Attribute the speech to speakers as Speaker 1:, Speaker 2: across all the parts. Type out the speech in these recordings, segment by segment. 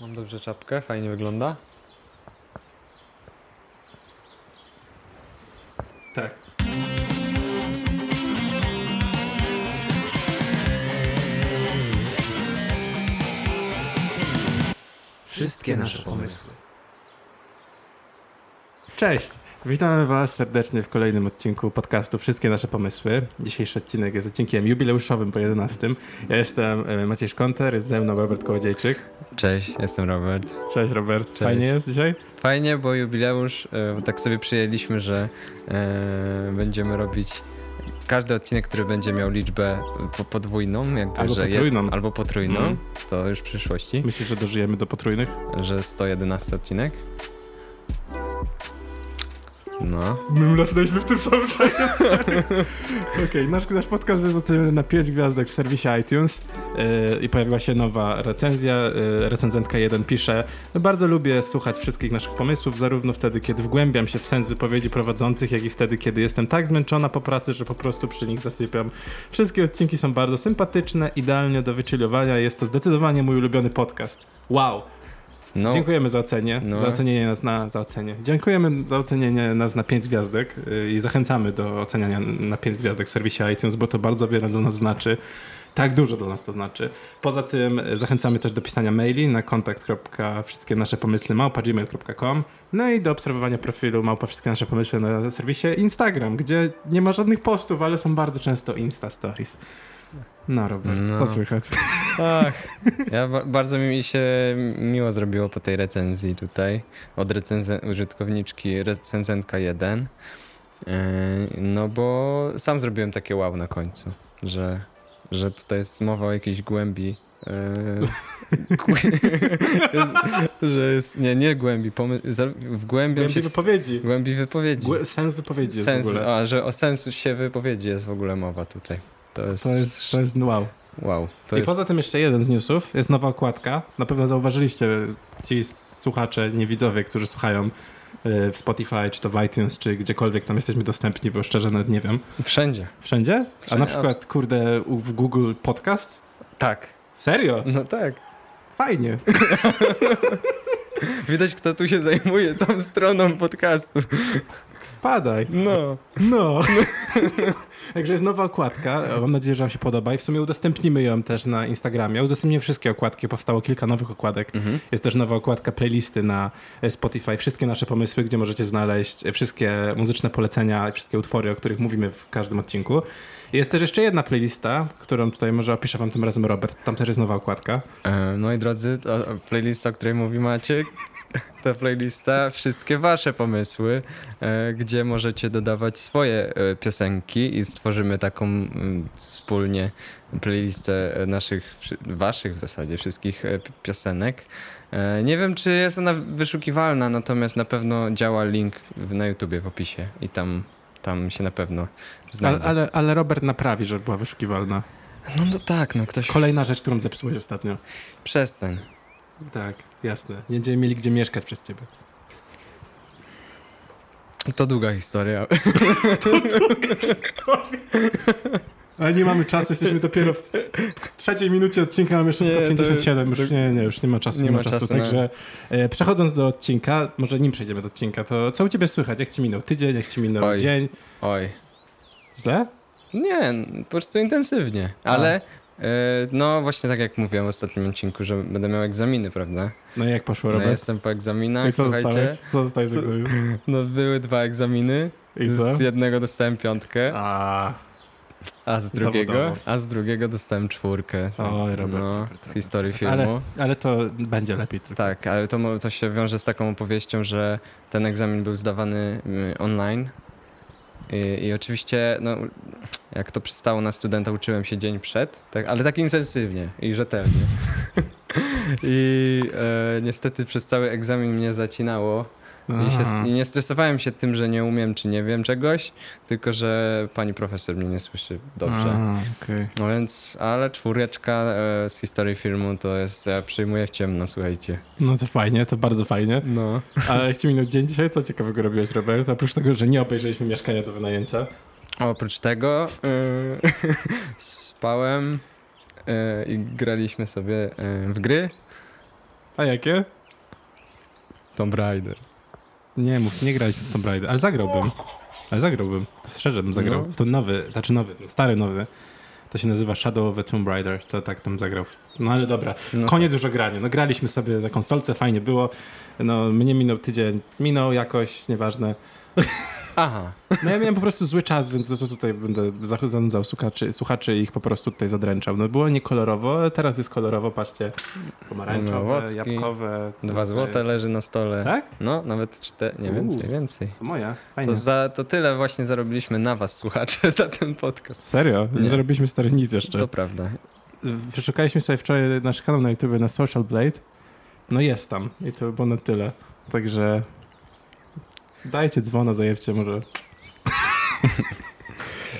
Speaker 1: Mam dobrze czapkę, fajnie wygląda.
Speaker 2: Tak.
Speaker 3: Wszystkie nasze pomysły.
Speaker 2: Cześć! Witamy Was serdecznie w kolejnym odcinku podcastu Wszystkie nasze pomysły. Dzisiejszy odcinek jest odcinkiem jubileuszowym po 11. Ja jestem e, Maciej Szkonter, jest ze mną Robert Kołodziejczyk.
Speaker 1: Cześć, jestem Robert.
Speaker 2: Cześć Robert,
Speaker 1: Cześć.
Speaker 2: fajnie jest dzisiaj?
Speaker 1: Fajnie, bo jubileusz, e, tak sobie przyjęliśmy, że e, będziemy robić każdy odcinek, który będzie miał liczbę po, podwójną, jakby,
Speaker 2: Albo
Speaker 1: że
Speaker 2: potrójną.
Speaker 1: albo potrójną,
Speaker 2: Mhm.
Speaker 1: to już w przyszłości,
Speaker 2: Myślisz, że dożyjemy do potrójnych?
Speaker 1: że 111 odcinek. No,
Speaker 2: My ulasnęliśmy w tym samym czasie. Okej, nasz, nasz podcast jest oceniony na 5 gwiazdek w serwisie iTunes yy, i pojawiła się nowa recenzja. Yy, recenzentka 1 pisze Bardzo lubię słuchać wszystkich naszych pomysłów, zarówno wtedy, kiedy wgłębiam się w sens wypowiedzi prowadzących, jak i wtedy, kiedy jestem tak zmęczona po pracy, że po prostu przy nich zasypiam. Wszystkie odcinki są bardzo sympatyczne, idealnie do wychillowania. Jest to zdecydowanie mój ulubiony podcast. Wow!
Speaker 1: No
Speaker 2: Dziękujemy za ocenie,
Speaker 1: No.
Speaker 2: za ocenienie nas na za ocenie. Dziękujemy za ocenienie nas na 5 gwiazdek yy, i zachęcamy do oceniania na 5 gwiazdek w serwisie iTunes, bo to bardzo wiele dla nas znaczy. Tak dużo dla nas to znaczy. Poza tym yy, zachęcamy też do pisania maili na kontakt. wszystkie nasze pomysły małpa.gmail.com no i do obserwowania profilu małpa wszystkie nasze pomysły na serwisie Instagram, gdzie nie ma żadnych postów, ale są bardzo często Insta Stories. No Robert,
Speaker 1: No.
Speaker 2: co słychać?
Speaker 1: Ach, ja ba- bardzo mi się miło zrobiło po tej recenzji tutaj od recenze- użytkowniczki recenzentka 1. Yy, No bo sam zrobiłem takie wow na końcu, że, że tutaj jest mowa o jakiejś głębi. głę- jest, że jest, nie, nie głębi, wgłębiam
Speaker 2: Głębi
Speaker 1: się w
Speaker 2: wypowiedzi.
Speaker 1: głębi wypowiedzi.
Speaker 2: Głę- Sens wypowiedzi jest
Speaker 1: Sens,
Speaker 2: w ogóle.
Speaker 1: a, że o sensu się wypowiedzi jest w ogóle mowa tutaj. To jest,
Speaker 2: To jest, to jest wow.
Speaker 1: wow. To
Speaker 2: I
Speaker 1: jest,
Speaker 2: poza tym jeszcze jeden z newsów, jest nowa okładka. Na pewno zauważyliście ci słuchacze, niewidzowie, którzy słuchają y, w Spotify, czy to w iTunes, czy gdziekolwiek tam jesteśmy dostępni, bo szczerze nawet nie wiem.
Speaker 1: wszędzie.
Speaker 2: Wszędzie? A
Speaker 1: Wszędzie.
Speaker 2: na przykład, kurde, w Google Podcast?
Speaker 1: Tak.
Speaker 2: Serio?
Speaker 1: No tak.
Speaker 2: Fajnie.
Speaker 1: Widać, kto tu się zajmuje tą stroną podcastu.
Speaker 2: Spadaj.
Speaker 1: No.
Speaker 2: No. Także jest nowa okładka. Mam nadzieję, że Wam się podoba i w sumie udostępnimy ją też na Instagramie. Udostępnię wszystkie okładki, powstało kilka nowych okładek.
Speaker 1: Mhm.
Speaker 2: Jest też nowa okładka playlisty na Spotify. Wszystkie nasze pomysły, gdzie możecie znaleźć wszystkie muzyczne polecenia, wszystkie utwory, o których mówimy w każdym odcinku. Jest też jeszcze jedna playlista, którą tutaj może opiszę wam tym razem Robert. Tam też jest nowa okładka.
Speaker 1: E, moi drodzy, to, o, playlista, o której mówi Maciek, to playlista wszystkie wasze pomysły, e, gdzie możecie dodawać swoje e, piosenki i stworzymy taką mm, wspólnie playlistę e, naszych, waszych w zasadzie wszystkich pi- piosenek. Nie wiem, czy jest ona wyszukiwalna, natomiast na pewno działa link na YouTubie w opisie i tam, tam się na pewno znajdzie.
Speaker 2: ale, ale Robert naprawi, żeby była wyszukiwalna.
Speaker 1: No, no tak, no ktoś
Speaker 2: Kolejna rzecz, którą zepsułeś ostatnio.
Speaker 1: przestań.
Speaker 2: Tak, jasne. Nie będziemy mieli gdzie mieszkać przez ciebie.
Speaker 1: To długa historia.
Speaker 2: Ale nie mamy czasu, jesteśmy dopiero w trzeciej minucie odcinka, mamy jeszcze
Speaker 1: Nie,
Speaker 2: tylko
Speaker 1: to-
Speaker 2: 57, już nie, nie, już nie ma czasu, nie, ma czasu.
Speaker 1: na-
Speaker 2: Także e, przechodząc do odcinka, może nim przejdziemy do odcinka, to co u ciebie słychać? Jak ci minął tydzień, jak ci minął
Speaker 1: Oj.
Speaker 2: dzień?
Speaker 1: Oj.
Speaker 2: Źle?
Speaker 1: Nie, po prostu intensywnie. Ale e, no właśnie tak jak mówiłem w ostatnim odcinku, że będę miał egzaminy, prawda?
Speaker 2: No i jak poszło,
Speaker 1: No
Speaker 2: Robert?
Speaker 1: jestem po
Speaker 2: I
Speaker 1: egzaminach,
Speaker 2: co
Speaker 1: słuchajcie.
Speaker 2: dostałeś? Co dostałeś z egzaminu?
Speaker 1: No były dwa egzaminy.
Speaker 2: I co?
Speaker 1: Z jednego dostałem piątkę,
Speaker 2: A,
Speaker 1: a z drugiego,
Speaker 2: zawodowo.
Speaker 1: a z drugiego dostałem czwórkę.
Speaker 2: Oj, Robert,
Speaker 1: No,
Speaker 2: Robert,
Speaker 1: z historii filmu.
Speaker 2: ale, ale to będzie lepiej tylko.
Speaker 1: Tak, ale to, to się wiąże z taką opowieścią, że ten egzamin był zdawany y, online. I, I oczywiście, no, jak to przystało na studenta, uczyłem się dzień przed, tak, ale tak intensywnie i rzetelnie. I e, niestety przez cały egzamin mnie zacinało. I, się. I nie stresowałem się tym, że nie umiem czy nie wiem czegoś, tylko że pani profesor mnie nie słyszy dobrze.
Speaker 2: Okej.
Speaker 1: No więc, ale czwóreczka e, z historii filmu to jest, ja przyjmuję w ciemno, słuchajcie.
Speaker 2: No to fajnie, to bardzo fajnie.
Speaker 1: No.
Speaker 2: Ale jak ci minął dzień dzisiaj, co ciekawego robiłeś, Robert? Oprócz tego, że nie obejrzeliśmy mieszkania do wynajęcia.
Speaker 1: Oprócz tego yy, spałem yy, i graliśmy sobie yy, w gry.
Speaker 2: A jakie?
Speaker 1: Tomb Raider.
Speaker 2: Nie mów, nie graliśmy w Tomb Raider, ale zagrałbym. Ale zagrałbym. Szczerze bym zagrał.
Speaker 1: No.
Speaker 2: W to nowy, znaczy nowy, ten stary nowy. To się nazywa Shadow of the Tomb Raider. To tak tam zagrał. No ale dobra.
Speaker 1: No
Speaker 2: Koniec już o graniu. No graliśmy sobie na konsolce, fajnie było. No mnie minął tydzień, minął jakoś, nieważne.
Speaker 1: Aha.
Speaker 2: No ja miałem po prostu zły czas, więc to, to tutaj będę zanudzał słuchaczy, słuchaczy i ich po prostu tutaj zadręczał. No było niekolorowo, teraz jest kolorowo, patrzcie. Pomarańczowe,
Speaker 1: Owocki,
Speaker 2: jabłkowe.
Speaker 1: Dwa złote leży na stole.
Speaker 2: Tak?
Speaker 1: No, nawet cztery, nie
Speaker 2: Uuu.
Speaker 1: więcej, więcej.
Speaker 2: To moja, fajnie.
Speaker 1: To, za, to tyle właśnie zarobiliśmy na was, słuchacze, za ten podcast.
Speaker 2: Serio? Nie,
Speaker 1: Nie.
Speaker 2: zarobiliśmy stary nic jeszcze.
Speaker 1: To prawda.
Speaker 2: Przeszukaliśmy sobie wczoraj nasz kanał na YouTube na Social Blade. No jest tam i to było na tyle. Także dajcie dzwona, zajebcie może.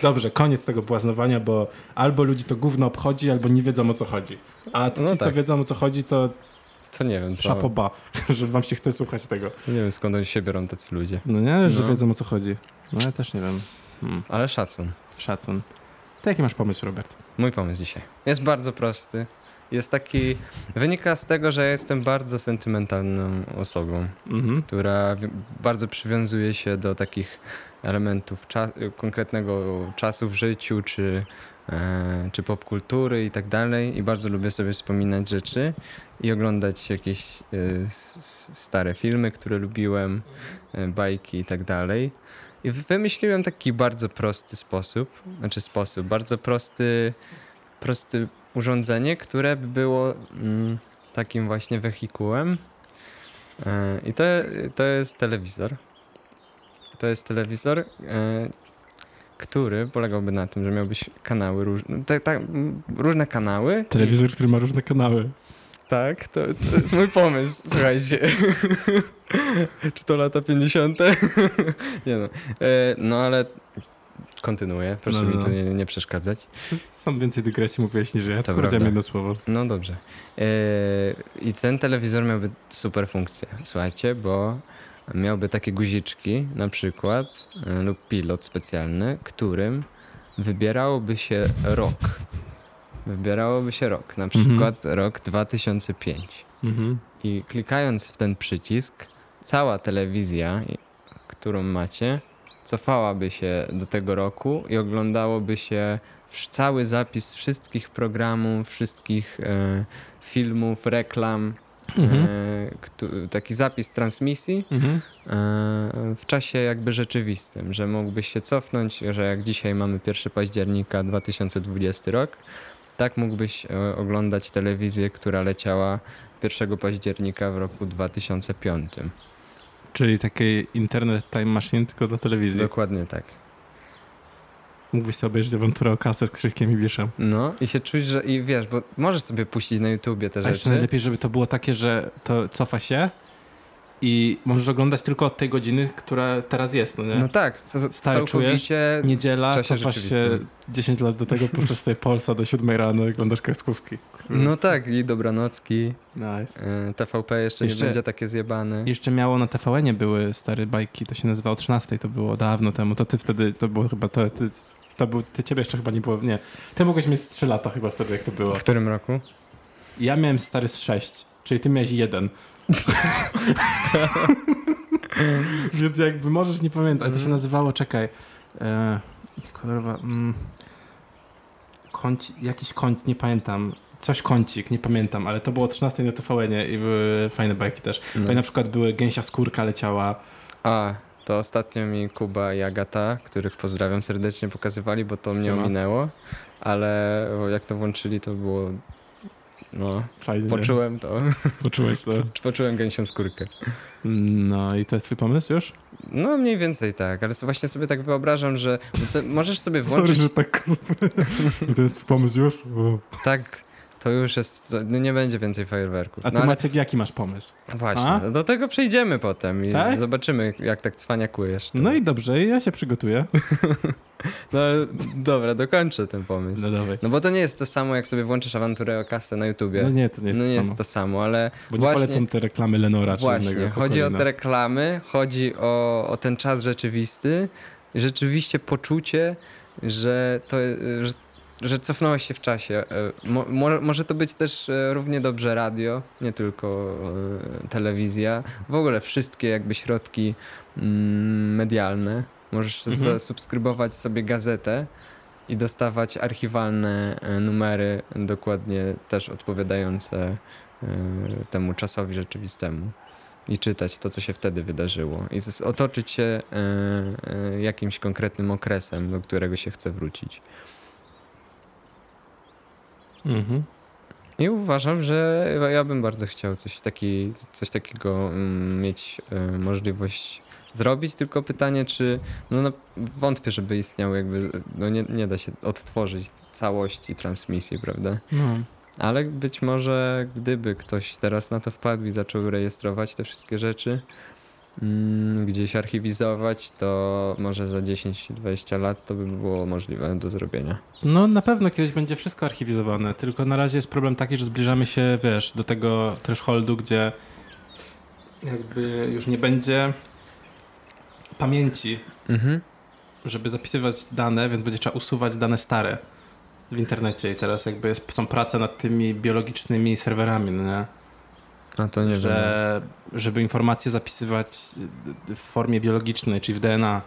Speaker 2: Dobrze, koniec tego błaznowania, bo albo ludzi to gówno obchodzi, albo nie wiedzą o co chodzi. A ci,
Speaker 1: No
Speaker 2: co
Speaker 1: tak.
Speaker 2: wiedzą o co chodzi, to
Speaker 1: To nie wiem, co.
Speaker 2: szapoba, że wam się chce słuchać tego.
Speaker 1: Nie wiem skąd oni się biorą tacy ludzie.
Speaker 2: No nie, że
Speaker 1: No.
Speaker 2: wiedzą o co chodzi. No ja też nie wiem. Hmm.
Speaker 1: Ale szacun.
Speaker 2: Szacun. To jaki masz pomysł, Robert?
Speaker 1: Mój pomysł dzisiaj jest bardzo prosty. Jest taki. Wynika z tego, że ja jestem bardzo sentymentalną osobą,
Speaker 2: Mhm.
Speaker 1: która bardzo przywiązuje się do takich elementów cza- konkretnego czasu w życiu, czy, e, czy popkultury i tak dalej. I bardzo lubię sobie wspominać rzeczy i oglądać jakieś e, s- stare filmy, które lubiłem, e, bajki i tak dalej. I wymyśliłem taki bardzo prosty sposób, znaczy sposób, bardzo prosty, prosty urządzenie, które by było mm, takim właśnie wehikułem. E, I to, to jest telewizor. To jest telewizor, e, który polegałby na tym, że miałbyś kanały różne, tak, tak, m, różne kanały.
Speaker 2: Telewizor, który ma różne kanały.
Speaker 1: Tak, to, to jest mój pomysł, słuchajcie. Czy to lata 50? nie no. E, no ale kontynuuję, proszę
Speaker 2: No, no,
Speaker 1: mi tu
Speaker 2: no.
Speaker 1: nie, nie przeszkadzać.
Speaker 2: Sam więcej dygresji mówiłeś niż ja.
Speaker 1: To
Speaker 2: To powiedziałem jedno słowo.
Speaker 1: No dobrze. E, I ten telewizor miałby super funkcję, słuchajcie, bo miałby takie guziczki na przykład e, lub pilot specjalny, którym wybierałoby się rok. Wybierałoby się rok, na
Speaker 2: Mhm.
Speaker 1: przykład rok 2005.
Speaker 2: Mhm.
Speaker 1: I klikając w ten przycisk, cała telewizja, którą macie, cofałaby się do tego roku i oglądałoby się cały zapis wszystkich programów, wszystkich e, filmów, reklam,
Speaker 2: Mhm.
Speaker 1: e, któ- taki zapis transmisji
Speaker 2: Mhm.
Speaker 1: e, w czasie jakby rzeczywistym, że mógłbyś się cofnąć, że jak dzisiaj mamy 1 października 2020 rok, tak mógłbyś e, oglądać telewizję, która leciała 1 października w roku 2005.
Speaker 2: Czyli taki internet time machine tylko dla telewizji.
Speaker 1: Dokładnie tak.
Speaker 2: Mógłbyś sobie obejrzeć awanturę o kasę z Krzyśkiem i Biszem.
Speaker 1: No i się czuć, że i wiesz, bo możesz sobie puścić na YouTubie te
Speaker 2: A jeszcze
Speaker 1: rzeczy.
Speaker 2: najlepiej, żeby to było takie, że to cofa się i możesz oglądać tylko od tej godziny, która teraz jest, no nie?
Speaker 1: No tak, co,
Speaker 2: Stary,
Speaker 1: całkowicie
Speaker 2: Niedziela, cofasz się
Speaker 1: rzeczywistym.
Speaker 2: 10 lat do tego, puszczasz sobie Polsa do 7 rano i oglądasz kreskówki.
Speaker 1: No tak, i dobranocki.
Speaker 2: Nice.
Speaker 1: e, TVP jeszcze,
Speaker 2: Jeszcze-
Speaker 1: nie będzie takie zjebane.
Speaker 2: Jeszcze miało na TVN-ie były stare bajki, to się nazywało o 13, to było dawno temu. To ty wtedy, to było chyba, to, ty, to był, ty ciebie jeszcze chyba nie było, nie. Ty mogłeś mieć z 3 lata chyba wtedy, jak to było.
Speaker 1: W którym roku?
Speaker 2: Ja miałem stary z 6, czyli ty miałeś jeden. Więc jakby możesz nie pamiętać, to się nazywało, czekaj, e, kurwa, mm, jakiś kąt, nie pamiętam, coś kącik, nie pamiętam, ale to było o 13 na TVN-ie i były fajne bajki też.
Speaker 1: No.
Speaker 2: No. na przykład były Gęsia Skórka leciała,
Speaker 1: A, to ostatnio mi Kuba i Agata, których pozdrawiam serdecznie, pokazywali, bo to mnie
Speaker 2: Siema.
Speaker 1: ominęło, ale jak to włączyli, to było. No,
Speaker 2: fajnie.
Speaker 1: poczułem to.
Speaker 2: Poczułeś to.
Speaker 1: Poczułem gęsią skórkę.
Speaker 2: No i to jest twój pomysł już?
Speaker 1: No, mniej więcej tak, ale właśnie sobie tak wyobrażam, że to możesz sobie
Speaker 2: Sorry,
Speaker 1: włączyć.
Speaker 2: że tak. I to jest twój pomysł już? O.
Speaker 1: Tak, to już jest. No nie będzie więcej fajerwerków.
Speaker 2: A ty
Speaker 1: no, ale
Speaker 2: Maciek, jaki masz pomysł?
Speaker 1: Właśnie,
Speaker 2: A?
Speaker 1: no do tego przejdziemy potem i
Speaker 2: Tak?
Speaker 1: zobaczymy, jak tak cwaniakujesz. To-
Speaker 2: No i dobrze, ja się przygotuję.
Speaker 1: No dobra, dokończę ten pomysł.
Speaker 2: No dawaj.
Speaker 1: No bo to nie jest to samo, jak sobie włączysz awanturę o kasę na YouTubie.
Speaker 2: No nie, to nie jest
Speaker 1: no
Speaker 2: to
Speaker 1: nie
Speaker 2: samo.
Speaker 1: jest to samo, ale
Speaker 2: Bo nie
Speaker 1: właśnie,
Speaker 2: polecam te reklamy Lenora czy
Speaker 1: właśnie
Speaker 2: innego
Speaker 1: chodzi o te reklamy, chodzi o, o ten czas rzeczywisty i rzeczywiście poczucie, że to, że, że cofnąłeś się w czasie. E, mo, mo, może to być też e, równie dobrze radio, nie tylko e, telewizja. W ogóle wszystkie jakby środki mm, medialne. Możesz
Speaker 2: Mhm.
Speaker 1: zasubskrybować sobie gazetę i dostawać archiwalne numery dokładnie też odpowiadające temu czasowi rzeczywistemu i czytać to, co się wtedy wydarzyło i otoczyć się jakimś konkretnym okresem, do którego się chce wrócić.
Speaker 2: Mhm.
Speaker 1: I uważam, że ja bym bardzo chciał coś, taki, coś takiego mm, mieć e, możliwość zrobić, tylko pytanie, czy no, no wątpię, żeby istniał jakby, no nie, nie da się odtworzyć całości transmisji, prawda?
Speaker 2: No.
Speaker 1: Ale być może gdyby ktoś teraz na to wpadł i zaczął rejestrować te wszystkie rzeczy, gdzieś archiwizować, to może za 10-20 lat to by było możliwe do zrobienia.
Speaker 2: no na pewno kiedyś będzie wszystko archiwizowane, tylko na razie jest problem taki, że zbliżamy się, wiesz, do tego thresholdu, gdzie jakby już nie będzie pamięci,
Speaker 1: Mhm.
Speaker 2: żeby zapisywać dane, więc będzie trzeba usuwać dane stare w internecie i teraz jakby jest, są prace nad tymi biologicznymi serwerami, no nie?
Speaker 1: Wiem.
Speaker 2: że żeby informacje zapisywać w formie biologicznej, czyli w DNA.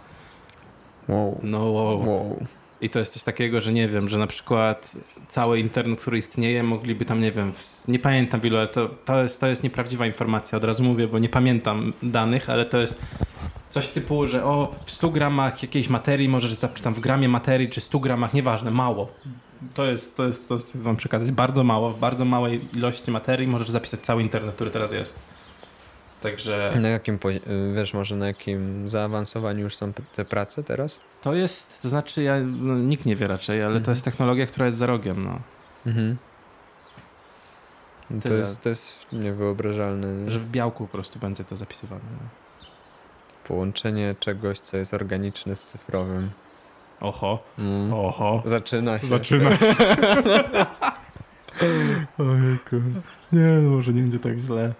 Speaker 1: Wow.
Speaker 2: No wow.
Speaker 1: wow.
Speaker 2: I to jest coś takiego, że nie wiem, że na przykład cały internet, który istnieje, mogliby tam, nie wiem, nie pamiętam wielu, ale to, to, jest, to jest nieprawdziwa informacja, od razu mówię, bo nie pamiętam danych, ale to jest coś typu, że o, w 100 gramach jakiejś materii zap- czy tam w gramie materii, czy 100 gramach, nieważne, mało. To jest, to jest to, co chcę wam przekazać. Bardzo mało, w bardzo małej ilości materii możesz zapisać cały internet, który teraz jest. Także
Speaker 1: Na jakim, wiesz może na jakim zaawansowaniu już są te prace teraz?
Speaker 2: to jest, to znaczy ja, no, nikt nie wie raczej, ale to
Speaker 1: Mhm.
Speaker 2: jest technologia, która jest za rogiem, no.
Speaker 1: Mhm. To jest, to jest niewyobrażalne. nie?
Speaker 2: Że w białku po prostu będzie to zapisywane. No.
Speaker 1: Połączenie czegoś, co jest organiczne z cyfrowym.
Speaker 2: Oho,
Speaker 1: Mm.
Speaker 2: oho.
Speaker 1: Zaczyna się.
Speaker 2: Zaczyna się. Ojejku. Nie, no może nie będzie tak źle.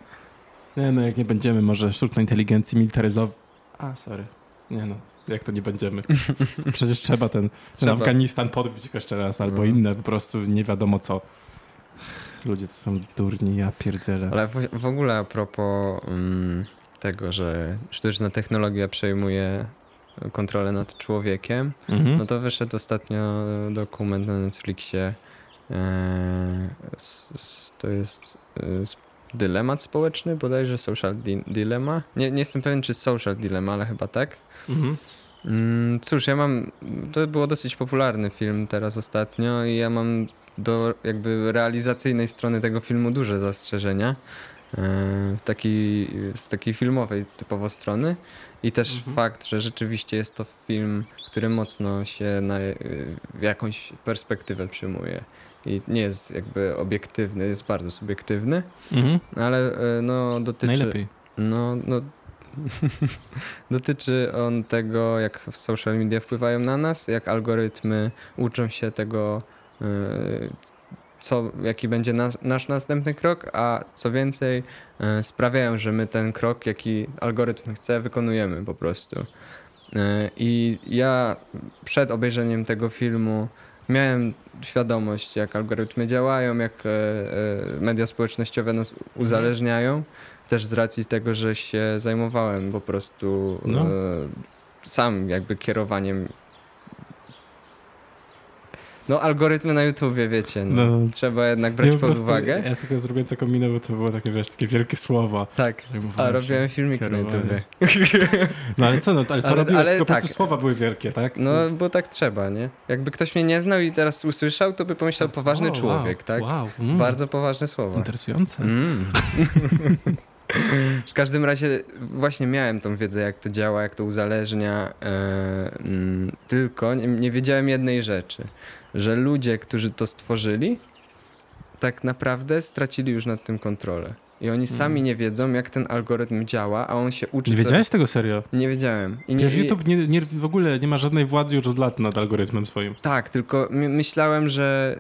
Speaker 2: Nie no, jak nie będziemy może sztucznej inteligencji militaryzować. A, sorry. Nie no, jak to nie będziemy? Przecież trzeba ten, ten
Speaker 1: Trzeba.
Speaker 2: Afganistan podbić jeszcze raz, albo
Speaker 1: Mhm.
Speaker 2: inne po prostu nie wiadomo co. Ludzie to są durni, ja pierdzielę.
Speaker 1: Ale w, w ogóle a propos mm, tego, że sztuczna technologia przejmuje kontrolę nad człowiekiem,
Speaker 2: Mhm.
Speaker 1: no to wyszedł ostatnio dokument na Netflixie. e, To jest e, dylemat społeczny, bodajże social di- dilemma. Nie, nie jestem pewien, czy social dilemma, ale chyba tak.
Speaker 2: Mhm.
Speaker 1: Mm, Cóż, ja mam. To było dosyć popularny film teraz ostatnio i ja mam do jakby realizacyjnej strony tego filmu duże zastrzeżenia. e, Taki, z takiej filmowej typowo strony. I też
Speaker 2: Mhm.
Speaker 1: fakt, że rzeczywiście jest to film, który mocno się na w jakąś perspektywę przyjmuje. I nie jest jakby obiektywny, jest bardzo subiektywny,
Speaker 2: Mhm.
Speaker 1: ale e, no dotyczy.
Speaker 2: Najlepiej.
Speaker 1: No, no. Dotyczy on tego, jak social media wpływają na nas, jak algorytmy uczą się tego, yy, co, jaki będzie nas, nasz następny krok, a co więcej, yy, sprawiają, że my ten krok, jaki algorytm chce, wykonujemy po prostu. Yy, I ja przed obejrzeniem tego filmu miałem świadomość, jak algorytmy działają, jak e, e, media społecznościowe nas uzależniają. Też z racji tego, że się zajmowałem po prostu
Speaker 2: No.
Speaker 1: e, sam jakby kierowaniem. No, algorytmy na YouTubie, wiecie, no,
Speaker 2: No.
Speaker 1: trzeba jednak brać
Speaker 2: Ja po
Speaker 1: pod uwagę.
Speaker 2: Ja tylko zrobiłem taką minę, bo to było takie, wiesz, takie wielkie słowa.
Speaker 1: Tak, a robiłem filmiki na. YouTubie.
Speaker 2: No ale co, no, ale to
Speaker 1: Ale-
Speaker 2: robiłeś,
Speaker 1: ale tak.
Speaker 2: prostu słowa były wielkie, tak?
Speaker 1: No, bo tak trzeba, nie? Jakby ktoś mnie nie znał i teraz usłyszał, to by pomyślał poważny
Speaker 2: O,
Speaker 1: człowiek,
Speaker 2: wow,
Speaker 1: tak?
Speaker 2: Wow, mm,
Speaker 1: Bardzo poważne słowa.
Speaker 2: interesujące.
Speaker 1: Mm. W każdym razie właśnie miałem tą wiedzę, jak to działa, jak to uzależnia, mm, tylko nie, nie wiedziałem jednej rzeczy, że ludzie, którzy to stworzyli, tak naprawdę stracili już nad tym kontrolę. I oni sami
Speaker 2: Mm.
Speaker 1: nie wiedzą, jak ten algorytm działa, a on się uczy.
Speaker 2: Nie
Speaker 1: co-
Speaker 2: wiedziałeś tego serio?
Speaker 1: Nie wiedziałem. I nie, i-
Speaker 2: YouTube nie, nie, w ogóle nie ma żadnej władzy już od lat nad algorytmem swoim.
Speaker 1: Tak, tylko my- myślałem, że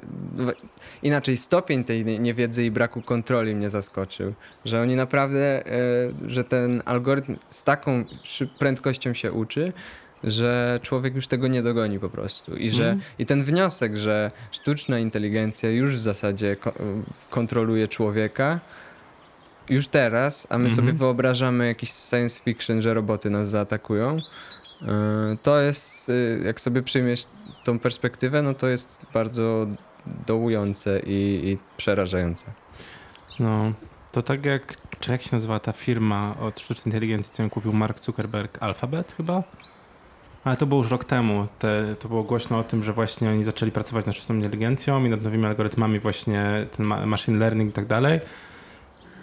Speaker 1: inaczej stopień tej nie- niewiedzy i braku kontroli mnie zaskoczył. Że oni naprawdę, e, że ten algorytm z taką prędkością się uczy, że człowiek już tego nie dogoni po prostu. I, że,
Speaker 2: Mhm.
Speaker 1: i ten wniosek, że sztuczna inteligencja już w zasadzie ko- kontroluje człowieka, już teraz, a my
Speaker 2: Mhm.
Speaker 1: sobie wyobrażamy jakiś science fiction, że roboty nas zaatakują, y, to jest, y, jak sobie przyjmiesz tą perspektywę, no to jest bardzo dołujące i, i przerażające.
Speaker 2: No, to tak jak, czy jak się nazywa ta firma od sztucznej inteligencji, ją kupił Mark Zuckerberg, Alphabet chyba? Ale to było już rok temu. Te, to było głośno o tym, że właśnie oni zaczęli pracować nad sztuczną inteligencją i nad nowymi algorytmami, właśnie ten ma- machine learning i tak dalej.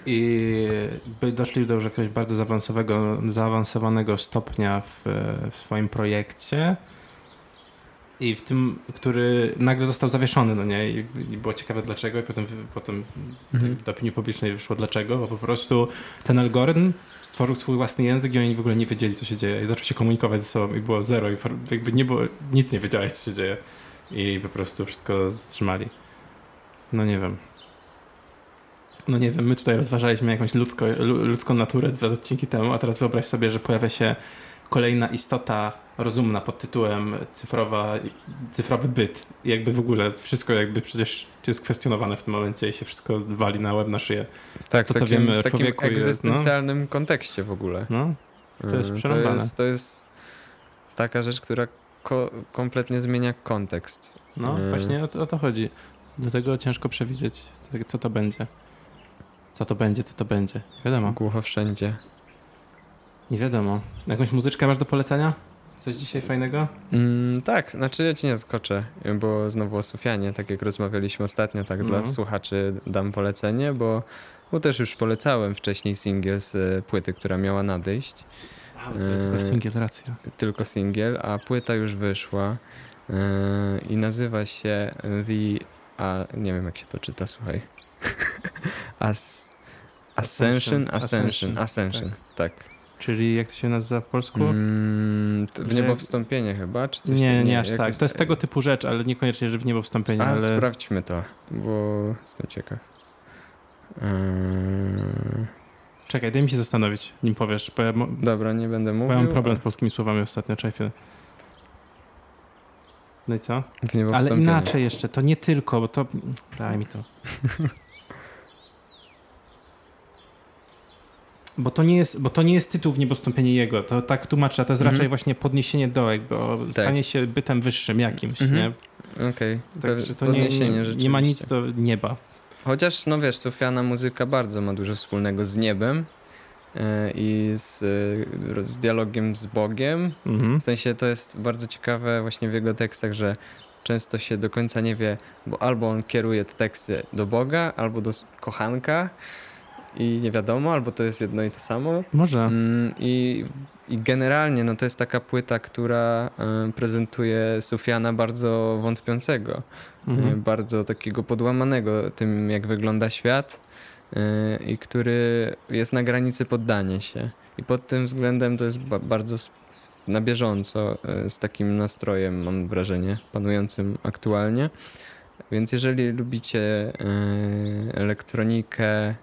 Speaker 2: I doszli do już jakiegoś bardzo zaawansowanego, zaawansowanego stopnia w, w swoim projekcie. I w tym, który nagle został zawieszony, no nie? I, i było ciekawe dlaczego, i potem, potem
Speaker 1: Mhm.
Speaker 2: do opinii publicznej wyszło dlaczego, bo po prostu ten algorytm stworzył swój własny język i oni w ogóle nie wiedzieli, co się dzieje. I zaczął się komunikować ze sobą i było zero, i jakby nie było, nic nie wiedziałeś, co się dzieje. I po prostu wszystko zatrzymali. No nie wiem. No nie wiem, my tutaj rozważaliśmy jakąś ludzko, lu- ludzką naturę dwa odcinki temu, a teraz wyobraź sobie, że pojawia się kolejna istota rozumna pod tytułem cyfrowa, cyfrowy byt. Jakby w ogóle wszystko jakby przecież jest kwestionowane w tym momencie i się wszystko wali na łeb, na szyję.
Speaker 1: Tak,
Speaker 2: To, co
Speaker 1: takim,
Speaker 2: wiemy
Speaker 1: w takim
Speaker 2: człowieku jest, no.
Speaker 1: egzystencjalnym kontekście w ogóle.
Speaker 2: No, To jest
Speaker 1: Y,
Speaker 2: przerąbane.
Speaker 1: To jest, to jest taka rzecz, która ko- kompletnie zmienia kontekst.
Speaker 2: no
Speaker 1: Y,
Speaker 2: właśnie o to, o to chodzi. Dlatego ciężko przewidzieć, co, to będzie. Co to będzie, co to będzie. Wiadomo.
Speaker 1: Głucho wszędzie.
Speaker 2: Nie wiadomo. Jakąś muzyczkę masz do polecenia? Coś dzisiaj fajnego?
Speaker 1: Mm, tak, znaczy ja ci nie skoczę, bo znowu o Sufianie, tak jak rozmawialiśmy ostatnio, tak dla
Speaker 2: Mhm.
Speaker 1: słuchaczy dam polecenie, bo, bo też już polecałem wcześniej singiel z y, płyty, która miała nadejść.
Speaker 2: A, to tylko
Speaker 1: Yy.
Speaker 2: singiel, racja.
Speaker 1: Tylko singiel, a płyta już wyszła y, i nazywa się The... A, nie wiem jak się to czyta, słuchaj. As, Ascension, Ascension,
Speaker 2: Ascension,
Speaker 1: Ascension, tak.
Speaker 2: Czyli jak to się nazywa w polsku?
Speaker 1: Mm, w niebo wstąpienie chyba, czy coś
Speaker 2: nie,
Speaker 1: takiego?
Speaker 2: nie aż
Speaker 1: jakoś-
Speaker 2: tak. To jest tego typu rzecz, ale niekoniecznie, że w niebo wstąpienie,
Speaker 1: A
Speaker 2: ale...
Speaker 1: sprawdźmy to, bo jestem ciekaw. Eee,
Speaker 2: Czekaj, daj mi się zastanowić, nim powiesz, bo ja,
Speaker 1: dobra, nie będę
Speaker 2: bo
Speaker 1: mówił.
Speaker 2: ja mam problem z polskimi słowami ostatnio, czekaj. No i co? Ale inaczej jeszcze, to nie tylko, bo to... Daj mi to. Bo to, nie jest, bo to nie jest tytuł w niebostąpienie jego, to tak tłumaczę, a to jest
Speaker 1: Mhm.
Speaker 2: raczej właśnie podniesienie do, jakby o, stanie się bytem wyższym jakimś,
Speaker 1: Mhm.
Speaker 2: nie?
Speaker 1: Okej,
Speaker 2: Także
Speaker 1: pe-
Speaker 2: to nie,
Speaker 1: podniesienie
Speaker 2: nie, nie ma nic do nieba.
Speaker 1: Chociaż, no wiesz, Sofiana muzyka bardzo ma dużo wspólnego z niebem e, i z, e, z dialogiem z Bogiem.
Speaker 2: Mhm.
Speaker 1: W sensie to jest bardzo ciekawe właśnie w jego tekstach, że często się do końca nie wie, bo albo on kieruje te teksty do Boga, albo do kochanka i nie wiadomo, albo to jest jedno i to samo.
Speaker 2: Może.
Speaker 1: Mm, I, I generalnie no to jest taka płyta, która e, prezentuje Sufiana bardzo wątpiącego, e,
Speaker 2: Mhm.
Speaker 1: bardzo takiego podłamanego tym, jak wygląda świat e, i który jest na granicy poddania się. I pod tym względem to jest ba- bardzo na bieżąco, z takim nastrojem, mam wrażenie, panującym aktualnie. Więc jeżeli lubicie elektronikę,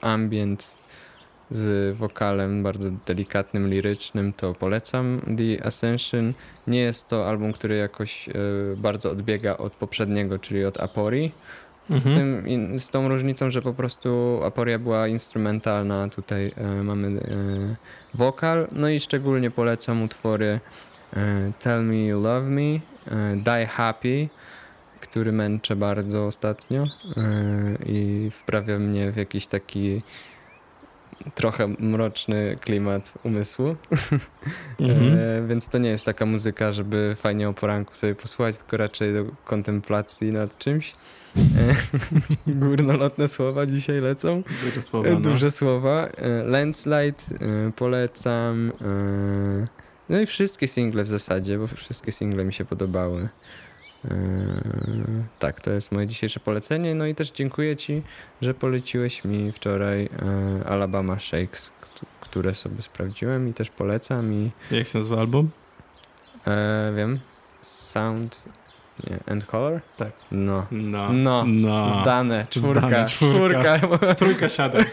Speaker 1: ambient, z wokalem bardzo delikatnym, lirycznym, to polecam The Ascension. Nie jest to album, który jakoś e, bardzo odbiega od poprzedniego, czyli od Apori. Z,
Speaker 2: Mhm.
Speaker 1: tym, z tą różnicą, że po prostu Aporia była instrumentalna, tutaj e, mamy e, wokal. No i szczególnie polecam utwory Tell Me You Love Me, Die Happy, który męczę bardzo ostatnio e, i wprawia mnie w jakiś taki trochę mroczny klimat umysłu.
Speaker 2: Mhm.
Speaker 1: E, więc to nie jest taka muzyka, żeby fajnie o poranku sobie posłuchać, tylko raczej do kontemplacji nad czymś. E, Górnolotne słowa dzisiaj lecą.
Speaker 2: Duże słowa, no.
Speaker 1: Duże słowa. E, Landslide polecam. No i wszystkie single w zasadzie, bo wszystkie single mi się podobały. E, Tak, to jest moje dzisiejsze polecenie. No i też dziękuję Ci, że poleciłeś mi wczoraj e, Alabama Shakes, kt- które sobie sprawdziłem i też polecam. I
Speaker 2: Jak się nazywa album?
Speaker 1: e, wiem, Sound nie, and Color?
Speaker 2: Tak.
Speaker 1: No.
Speaker 2: No.
Speaker 1: No,
Speaker 2: no.
Speaker 1: Zdane, czwórka.
Speaker 2: Zdane, czwórka.
Speaker 1: czwórka.
Speaker 2: Trójka siadaj.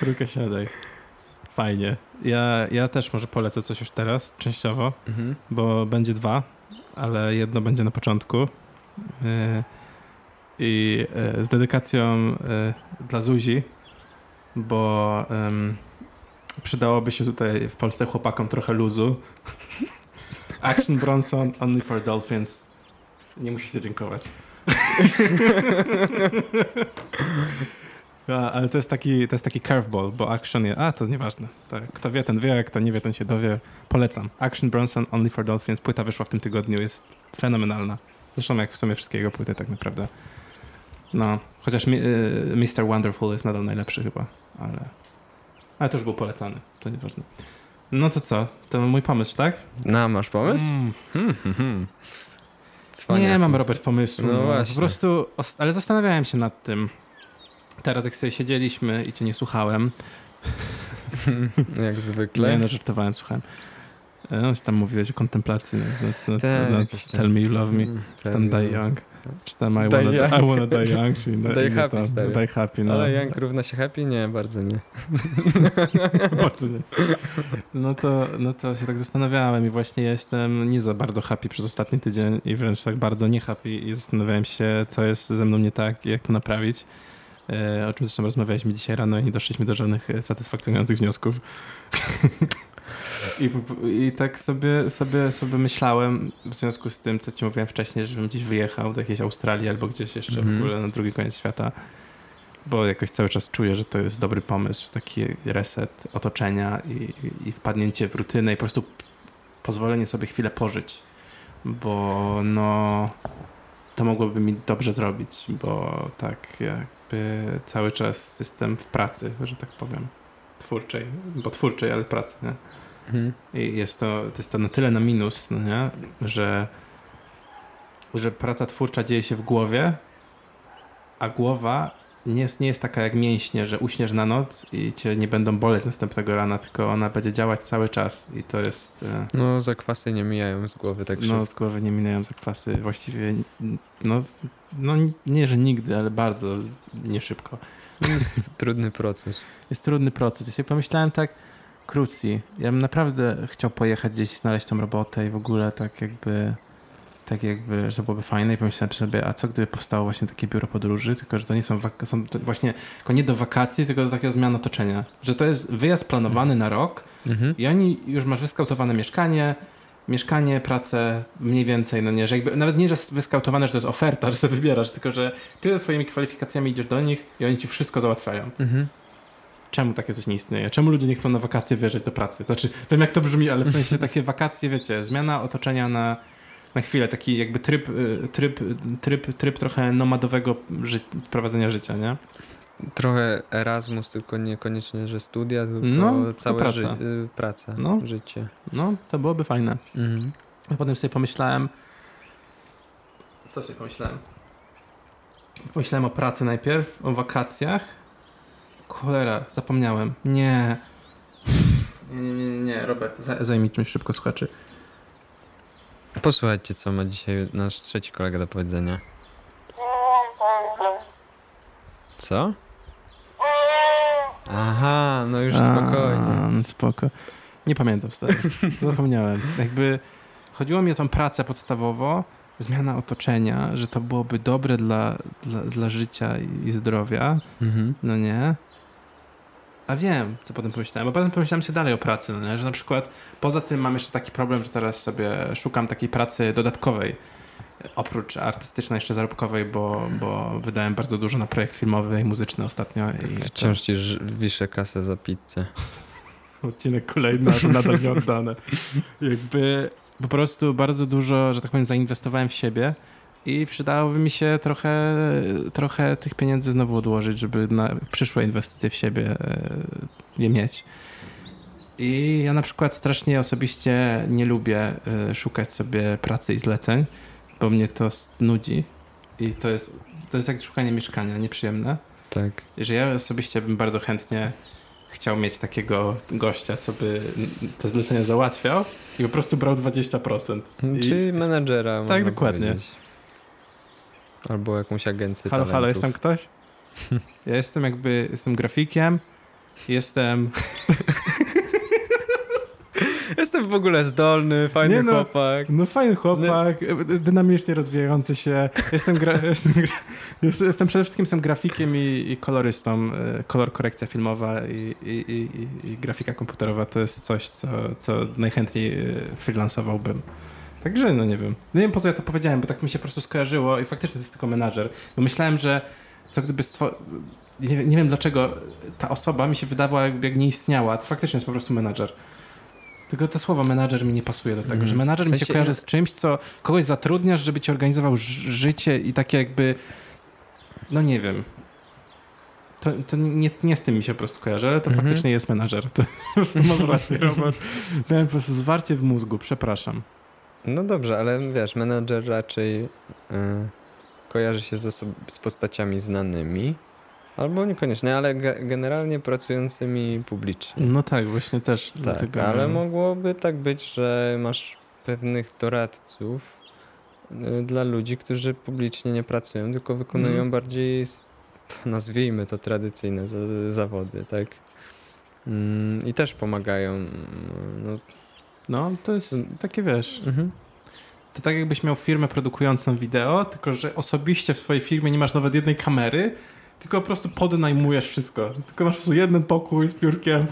Speaker 2: Trójka siadaj. Fajnie. Ja, ja też może polecę coś już teraz, częściowo,
Speaker 1: Mhm.
Speaker 2: bo będzie dwa, ale jedno będzie na początku. Yy, I yy, z dedykacją yy, dla Zuzi, bo przydałoby się tutaj w Polsce chłopakom trochę luzu. Action Bronson, Only for Dolphins. Nie musicie dziękować. A, ale to jest taki, to jest taki curveball, bo action jest. A, to nieważne. To, kto wie, ten wie, kto nie wie, ten się dowie. Polecam. Action Bronson, Only for Dolphins. Płyta wyszła w tym tygodniu, jest fenomenalna. Zresztą jak w sumie wszystkiego płyty tak naprawdę. No, chociaż mi, y, Mr. Wonderful jest nadal najlepszy chyba, ale, ale to już był polecany, to nieważne. No to co? To mój pomysł, tak?
Speaker 1: No, masz pomysł?
Speaker 2: Mm.
Speaker 1: Hmm, hmm, hmm.
Speaker 2: Nie mam, Robert, pomysłu.
Speaker 1: No
Speaker 2: No,
Speaker 1: właśnie.
Speaker 2: Po prostu, os- ale zastanawiałem się nad tym. Teraz jak sobie siedzieliśmy i cię nie słuchałem,
Speaker 1: Jak zwykle.
Speaker 2: nie no, żartowałem, słuchałem. E, No, tam mówiłeś o kontemplacji, no, no,
Speaker 1: Tak,
Speaker 2: no,
Speaker 1: jakoś tam.
Speaker 2: Tell me you love me,
Speaker 1: Mm,
Speaker 2: czy tam Die Young, czy tam I
Speaker 1: Die
Speaker 2: wanna,
Speaker 1: Young.
Speaker 2: I wanna die young, czyli no,
Speaker 1: Die
Speaker 2: inne
Speaker 1: happy,
Speaker 2: to,
Speaker 1: stary.
Speaker 2: Die happy, no.
Speaker 1: Ale Young równa się happy? Nie, bardzo nie.
Speaker 2: Bardzo nie. No to, no to się tak zastanawiałem i właśnie jestem nie za bardzo happy przez ostatni tydzień i wręcz tak bardzo nie happy i zastanawiałem się, co jest ze mną nie tak i jak to naprawić. E, o czym zresztą rozmawialiśmy dzisiaj rano i nie doszliśmy do żadnych e, satysfakcjonujących wniosków. I, I tak sobie, sobie, sobie myślałem w związku z tym, co ci mówiłem wcześniej, żebym gdzieś wyjechał do jakiejś Australii albo gdzieś jeszcze
Speaker 1: Mhm.
Speaker 2: w ogóle na drugi koniec świata bo jakoś cały czas czuję, że to jest dobry pomysł, taki reset otoczenia i, i, wpadnięcie w rutynę i po prostu pozwolenie sobie chwilę pożyć, bo no to mogłoby mi dobrze zrobić, bo tak jakby cały czas jestem w pracy, że tak powiem, twórczej, bo twórczej, ale pracy, nie?
Speaker 1: Mhm.
Speaker 2: I jest to, to jest to na tyle na minus, no nie? Że, że praca twórcza dzieje się w głowie, a głowa nie jest, nie jest taka jak mięśnie, że uśniesz na noc i cię nie będą boleć następnego rana, tylko ona będzie działać cały czas i to jest... e,
Speaker 1: No, zakwasy nie mijają z głowy tak
Speaker 2: No,
Speaker 1: szybko.
Speaker 2: z głowy nie minęją zakwasy właściwie, no, no nie, że nigdy, ale bardzo nie szybko.
Speaker 1: To jest trudny proces.
Speaker 2: jest trudny proces. Ja sobie pomyślałem tak, krócej. Ja bym naprawdę chciał pojechać gdzieś, znaleźć tą robotę i w ogóle tak jakby, tak jakby, że byłoby fajne i pomyślałem sobie, a co gdyby powstało właśnie takie biuro podróży, tylko że to nie są, są to właśnie, tylko nie do wakacji, tylko do takiego zmiany otoczenia. Że to jest wyjazd planowany na rok
Speaker 1: Mhm.
Speaker 2: i oni już masz wyskautowane mieszkanie, mieszkanie, pracę, mniej więcej, no nie, że jakby, nawet nie, że jest wyskautowane, że to jest oferta, że sobie wybierasz, tylko że ty ze swoimi kwalifikacjami idziesz do nich i oni ci wszystko załatwiają.
Speaker 1: Mhm.
Speaker 2: Czemu takie coś nie istnieje? Czemu ludzie nie chcą na wakacje wyjeżdżać do pracy? Znaczy, wiem jak to brzmi, ale w sensie takie wakacje, wiecie, zmiana otoczenia na, na chwilę, taki jakby tryb, y, tryb, tryb, tryb trochę nomadowego ży- prowadzenia życia, nie?
Speaker 1: Trochę Erasmus, tylko niekoniecznie, że studia, tylko
Speaker 2: No,
Speaker 1: całe
Speaker 2: praca.
Speaker 1: ży- y, praca,
Speaker 2: No.
Speaker 1: życie.
Speaker 2: No, to byłoby fajne.
Speaker 1: Mhm.
Speaker 2: A potem sobie pomyślałem, co sobie pomyślałem? Pomyślałem o pracy najpierw, o wakacjach. Cholera, zapomniałem. Nie. Nie, nie, nie, nie, Robert, za- zajmij czymś szybko słuchaczy.
Speaker 1: Posłuchajcie, co ma dzisiaj nasz trzeci kolega do powiedzenia. Co? Aha, no już spokojnie.
Speaker 2: A, no spoko. Nie pamiętam, stary. Zapomniałem. Jakby chodziło mi o tą pracę podstawowo, zmiana otoczenia, że to byłoby dobre dla, dla, dla życia i zdrowia.
Speaker 1: Mhm.
Speaker 2: No nie. A wiem, co potem pomyślałem. Bo potem pomyślałem sobie dalej o pracy, no nie? że na przykład poza tym mam jeszcze taki problem, że teraz sobie szukam takiej pracy dodatkowej, oprócz artystycznej, jeszcze zarobkowej, bo, bo wydałem bardzo dużo na projekt filmowy i muzyczny ostatnio. I to-
Speaker 1: Wciąż ci ż- wiszę kasę za pizzę.
Speaker 2: Odcinek kolejny, to nadal nie oddane. Jakby po prostu bardzo dużo, że tak powiem, zainwestowałem w siebie i przydałoby mi się trochę, trochę tych pieniędzy znowu odłożyć, żeby na przyszłe inwestycje w siebie e, je mieć. I ja na przykład strasznie osobiście nie lubię e, szukać sobie pracy i zleceń, bo mnie to nudzi i to jest, to jest jak szukanie mieszkania, nieprzyjemne
Speaker 1: Tak.
Speaker 2: że ja osobiście bym bardzo chętnie chciał mieć takiego gościa, co by te zlecenia załatwiał i po prostu brał 20%. I...
Speaker 1: Czy menadżera.
Speaker 2: Tak, dokładnie.
Speaker 1: powiedzieć. Albo jakąś agencję
Speaker 2: Halo,
Speaker 1: talentów.
Speaker 2: halo, jestem ktoś? Ja jestem jakby, jestem grafikiem Jestem...
Speaker 1: Jestem w ogóle zdolny, fajny
Speaker 2: no,
Speaker 1: chłopak.
Speaker 2: No fajny chłopak, e, dynamicznie rozwijający się. Jestem, gra, jestem, gra, jest- jestem przede wszystkim jestem grafikiem i, i kolorystą. E, Kolor korekcja filmowa i, i, i, grafika komputerowa to jest coś, co, co najchętniej e, freelansowałbym. Także no nie wiem. Nie wiem po co ja to powiedziałem, bo tak mi się po prostu skojarzyło i faktycznie to jest tylko menadżer. Bo myślałem, że co gdyby stwo... nie, wiem- nie wiem dlaczego ta osoba mi się wydawała jakby jak nie istniała. To faktycznie jest po prostu menadżer. Tylko to słowo menadżer mi nie pasuje do tego,
Speaker 1: Mhm.
Speaker 2: że menadżer
Speaker 1: W
Speaker 2: mi się
Speaker 1: sensie-
Speaker 2: kojarzy z czymś, co kogoś zatrudniasz, żeby ci organizował życie i takie jakby, no nie wiem. To, to nie, nie z tym mi się po prostu kojarzy, ale to
Speaker 1: Mhm.
Speaker 2: faktycznie jest menadżer. To, masz rację, Robert. Miałem po prostu zwarcie w mózgu, przepraszam.
Speaker 1: No dobrze, ale wiesz, menadżer raczej y, kojarzy się z, osob- z postaciami znanymi, albo niekoniecznie, ale ge- generalnie pracującymi publicznie.
Speaker 2: No tak, właśnie też.
Speaker 1: Tak,
Speaker 2: dlatego-
Speaker 1: ale mogłoby tak być, że masz pewnych doradców y, dla ludzi, którzy publicznie nie pracują, tylko wykonują
Speaker 2: Mhm.
Speaker 1: bardziej, nazwijmy to tradycyjne za- zawody, tak? Mm, I też pomagają. mm, No,
Speaker 2: No, to jest takie, wiesz,
Speaker 1: mhm.
Speaker 2: to tak jakbyś miał firmę produkującą wideo, tylko że osobiście w swojej firmie nie masz nawet jednej kamery, tylko po prostu podnajmujesz wszystko. Tylko masz po prostu jeden pokój z piórkiem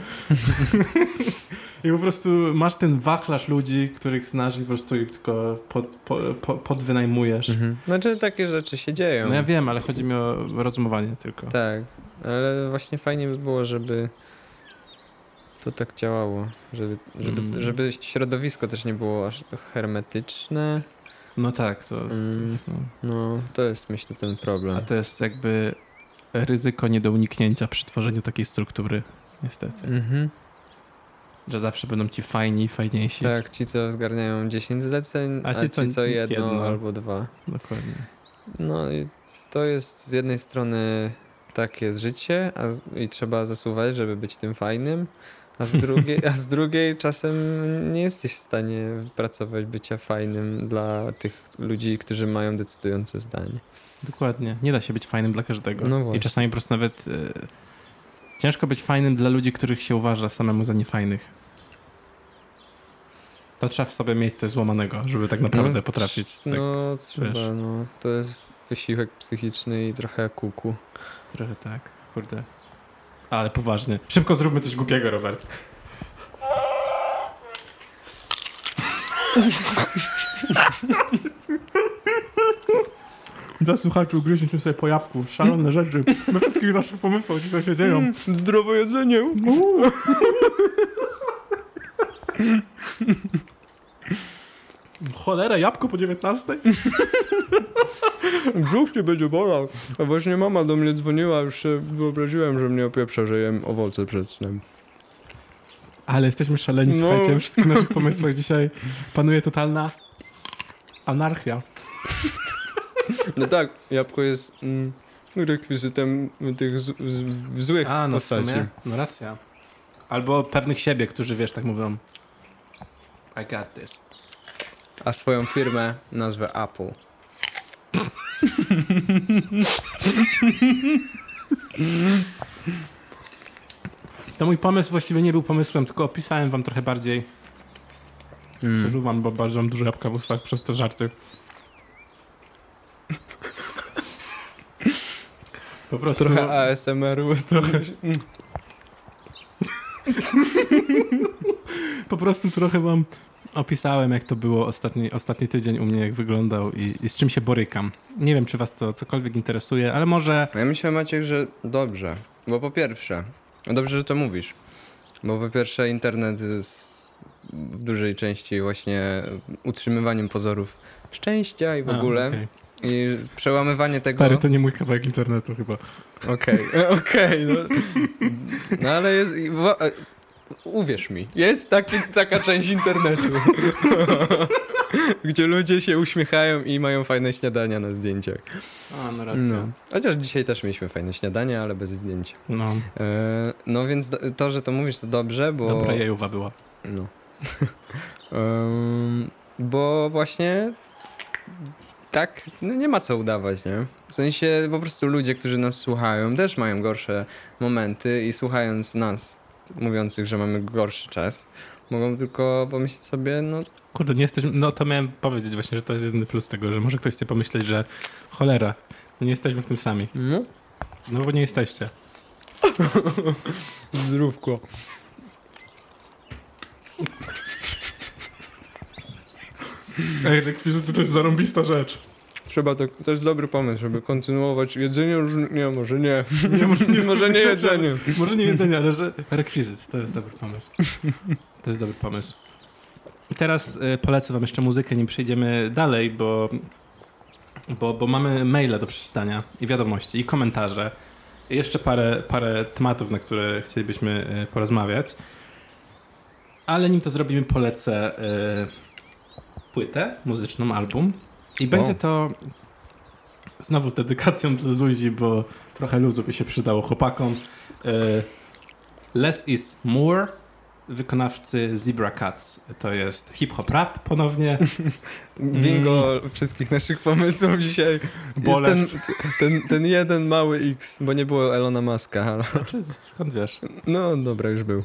Speaker 2: i po prostu masz ten wachlarz ludzi, których znasz i po prostu ich tylko pod, po, po, podwynajmujesz.
Speaker 1: Mhm. Znaczy takie rzeczy się dzieją.
Speaker 2: No ja wiem, ale chodzi mi o rozumowanie tylko.
Speaker 1: Tak, ale właśnie fajnie by było, żeby to tak działało, żeby, żeby,
Speaker 2: Mm.
Speaker 1: żeby środowisko też nie było aż hermetyczne.
Speaker 2: No tak, to, to, no.
Speaker 1: No, to jest myślę ten problem.
Speaker 2: A to jest jakby ryzyko nie do uniknięcia przy tworzeniu takiej struktury, niestety.
Speaker 1: Mhm.
Speaker 2: Że zawsze będą ci fajni fajniejsi.
Speaker 1: Tak, ci co zgarniają 10 zleceń,
Speaker 2: A
Speaker 1: a
Speaker 2: ci,
Speaker 1: ci,
Speaker 2: co
Speaker 1: co jedno,
Speaker 2: jedno.
Speaker 1: albo dwa.
Speaker 2: Dokładnie.
Speaker 1: No i to jest z jednej strony takie jest życie, a i trzeba zasuwać, żeby być tym fajnym, a z, drugiej, a z drugiej czasem nie jesteś w stanie pracować bycia fajnym dla tych ludzi, którzy mają decydujące zdanie.
Speaker 2: Dokładnie. Nie da się być fajnym dla każdego.
Speaker 1: No
Speaker 2: I czasami po prostu nawet e, ciężko być fajnym dla ludzi, których się uważa samemu za niefajnych. To trzeba w sobie mieć coś złamanego, żeby tak naprawdę
Speaker 1: No,
Speaker 2: potrafić. Tak,
Speaker 1: No, trzeba, no. To jest wysiłek psychiczny i trochę kuku.
Speaker 2: Trochę tak. Kurde. Ale poważnie. Szybko zróbmy coś głupiego, Robert. Dla słuchaczy ugryźliśmy sobie po jabłku. Szalone rzeczy. We wszystkich naszych pomysłach dzisiaj się dzieją.
Speaker 1: Zdrowe jedzenie!
Speaker 2: Cholera, jabłko po 19?
Speaker 1: Brzuch cię będzie bolał. A właśnie mama do mnie dzwoniła, już się wyobraziłem, że mnie opieprza, że jem owoce przed snem.
Speaker 2: Ale jesteśmy szaleni,
Speaker 1: No.
Speaker 2: słuchajcie. We wszystkich naszych pomysłach dzisiaj panuje totalna anarchia.
Speaker 1: No tak, jabłko jest mm, rekwizytem tych z, z, złych
Speaker 2: A, no w
Speaker 1: postaci.
Speaker 2: sumie. No racja. Albo pewnych siebie, którzy wiesz, tak mówią. I got this.
Speaker 1: A swoją firmę nazwę Apple.
Speaker 2: To mój pomysł właściwie nie był pomysłem, tylko opisałem wam trochę bardziej.
Speaker 1: Mm.
Speaker 2: Przeżuwam, bo bardzo mam dużo jabłka w ustach przez te żarty. Po prostu...
Speaker 1: Trochę ASMR-u, trochę... Mm.
Speaker 2: Po prostu trochę wam opisałem, jak to było ostatni, ostatni tydzień u mnie, jak wyglądał i, i z czym się borykam. Nie wiem, czy was to cokolwiek interesuje, ale może...
Speaker 1: Ja myślę, Maciek, że dobrze. Bo po pierwsze, no dobrze, że to mówisz. Bo po pierwsze internet jest w dużej części właśnie utrzymywaniem pozorów szczęścia i w
Speaker 2: A,
Speaker 1: ogóle.
Speaker 2: okej.
Speaker 1: I przełamywanie tego...
Speaker 2: Stary, to nie mój kawałek internetu chyba.
Speaker 1: Okej, okej, no. no ale jest... e, Uwierz mi, jest taki, taka część internetu, gdzie ludzie się uśmiechają i mają fajne śniadania na zdjęciach.
Speaker 2: A, no racja.
Speaker 1: No. Chociaż dzisiaj też mieliśmy fajne śniadania, ale bez zdjęć.
Speaker 2: No,
Speaker 1: E, no więc to, że to mówisz, to dobrze, bo...
Speaker 2: dobra jajuwa była.
Speaker 1: No. Bo właśnie tak no nie ma co udawać, nie? W sensie po prostu ludzie, którzy nas słuchają, też mają gorsze momenty i słuchając nas, mówiących, że mamy gorszy czas, mogą tylko pomyśleć sobie, no
Speaker 2: Kurde, nie jesteśmy. No to miałem powiedzieć właśnie, że to jest jedyny plus tego, że może ktoś sobie pomyśleć, że cholera, nie jesteśmy w tym sami.
Speaker 1: no
Speaker 2: No bo nie jesteście.
Speaker 1: zdrówko.
Speaker 2: Ej, rekwizyty to jest zarąbista rzecz.
Speaker 1: Trzeba to, to jest dobry pomysł, żeby kontynuować jedzenie różne, nie, może nie.
Speaker 2: Nie, może nie,
Speaker 1: Może nie jedzenie.
Speaker 2: Może nie jedzenie, ale że rekwizyt to jest dobry pomysł. To jest dobry pomysł. I teraz y, polecę wam jeszcze muzykę, nim przejdziemy dalej, bo, bo, bo mamy maile do przeczytania i wiadomości, i komentarze. I jeszcze parę, parę tematów, na które chcielibyśmy y, porozmawiać. Ale nim to zrobimy, polecę y, płytę muzyczną, album. I będzie to znowu z dedykacją dla Zuzi, bo trochę luzu by się przydało chłopakom. Y, Less is More wykonawcy Zebra Cats. To jest hip-hop rap ponownie.
Speaker 1: Bingo wszystkich naszych pomysłów dzisiaj. Ten, ten, ten jeden mały X, bo nie było Elona Muska, ale
Speaker 2: Znaczy, skąd wiesz?
Speaker 1: no dobra, już był.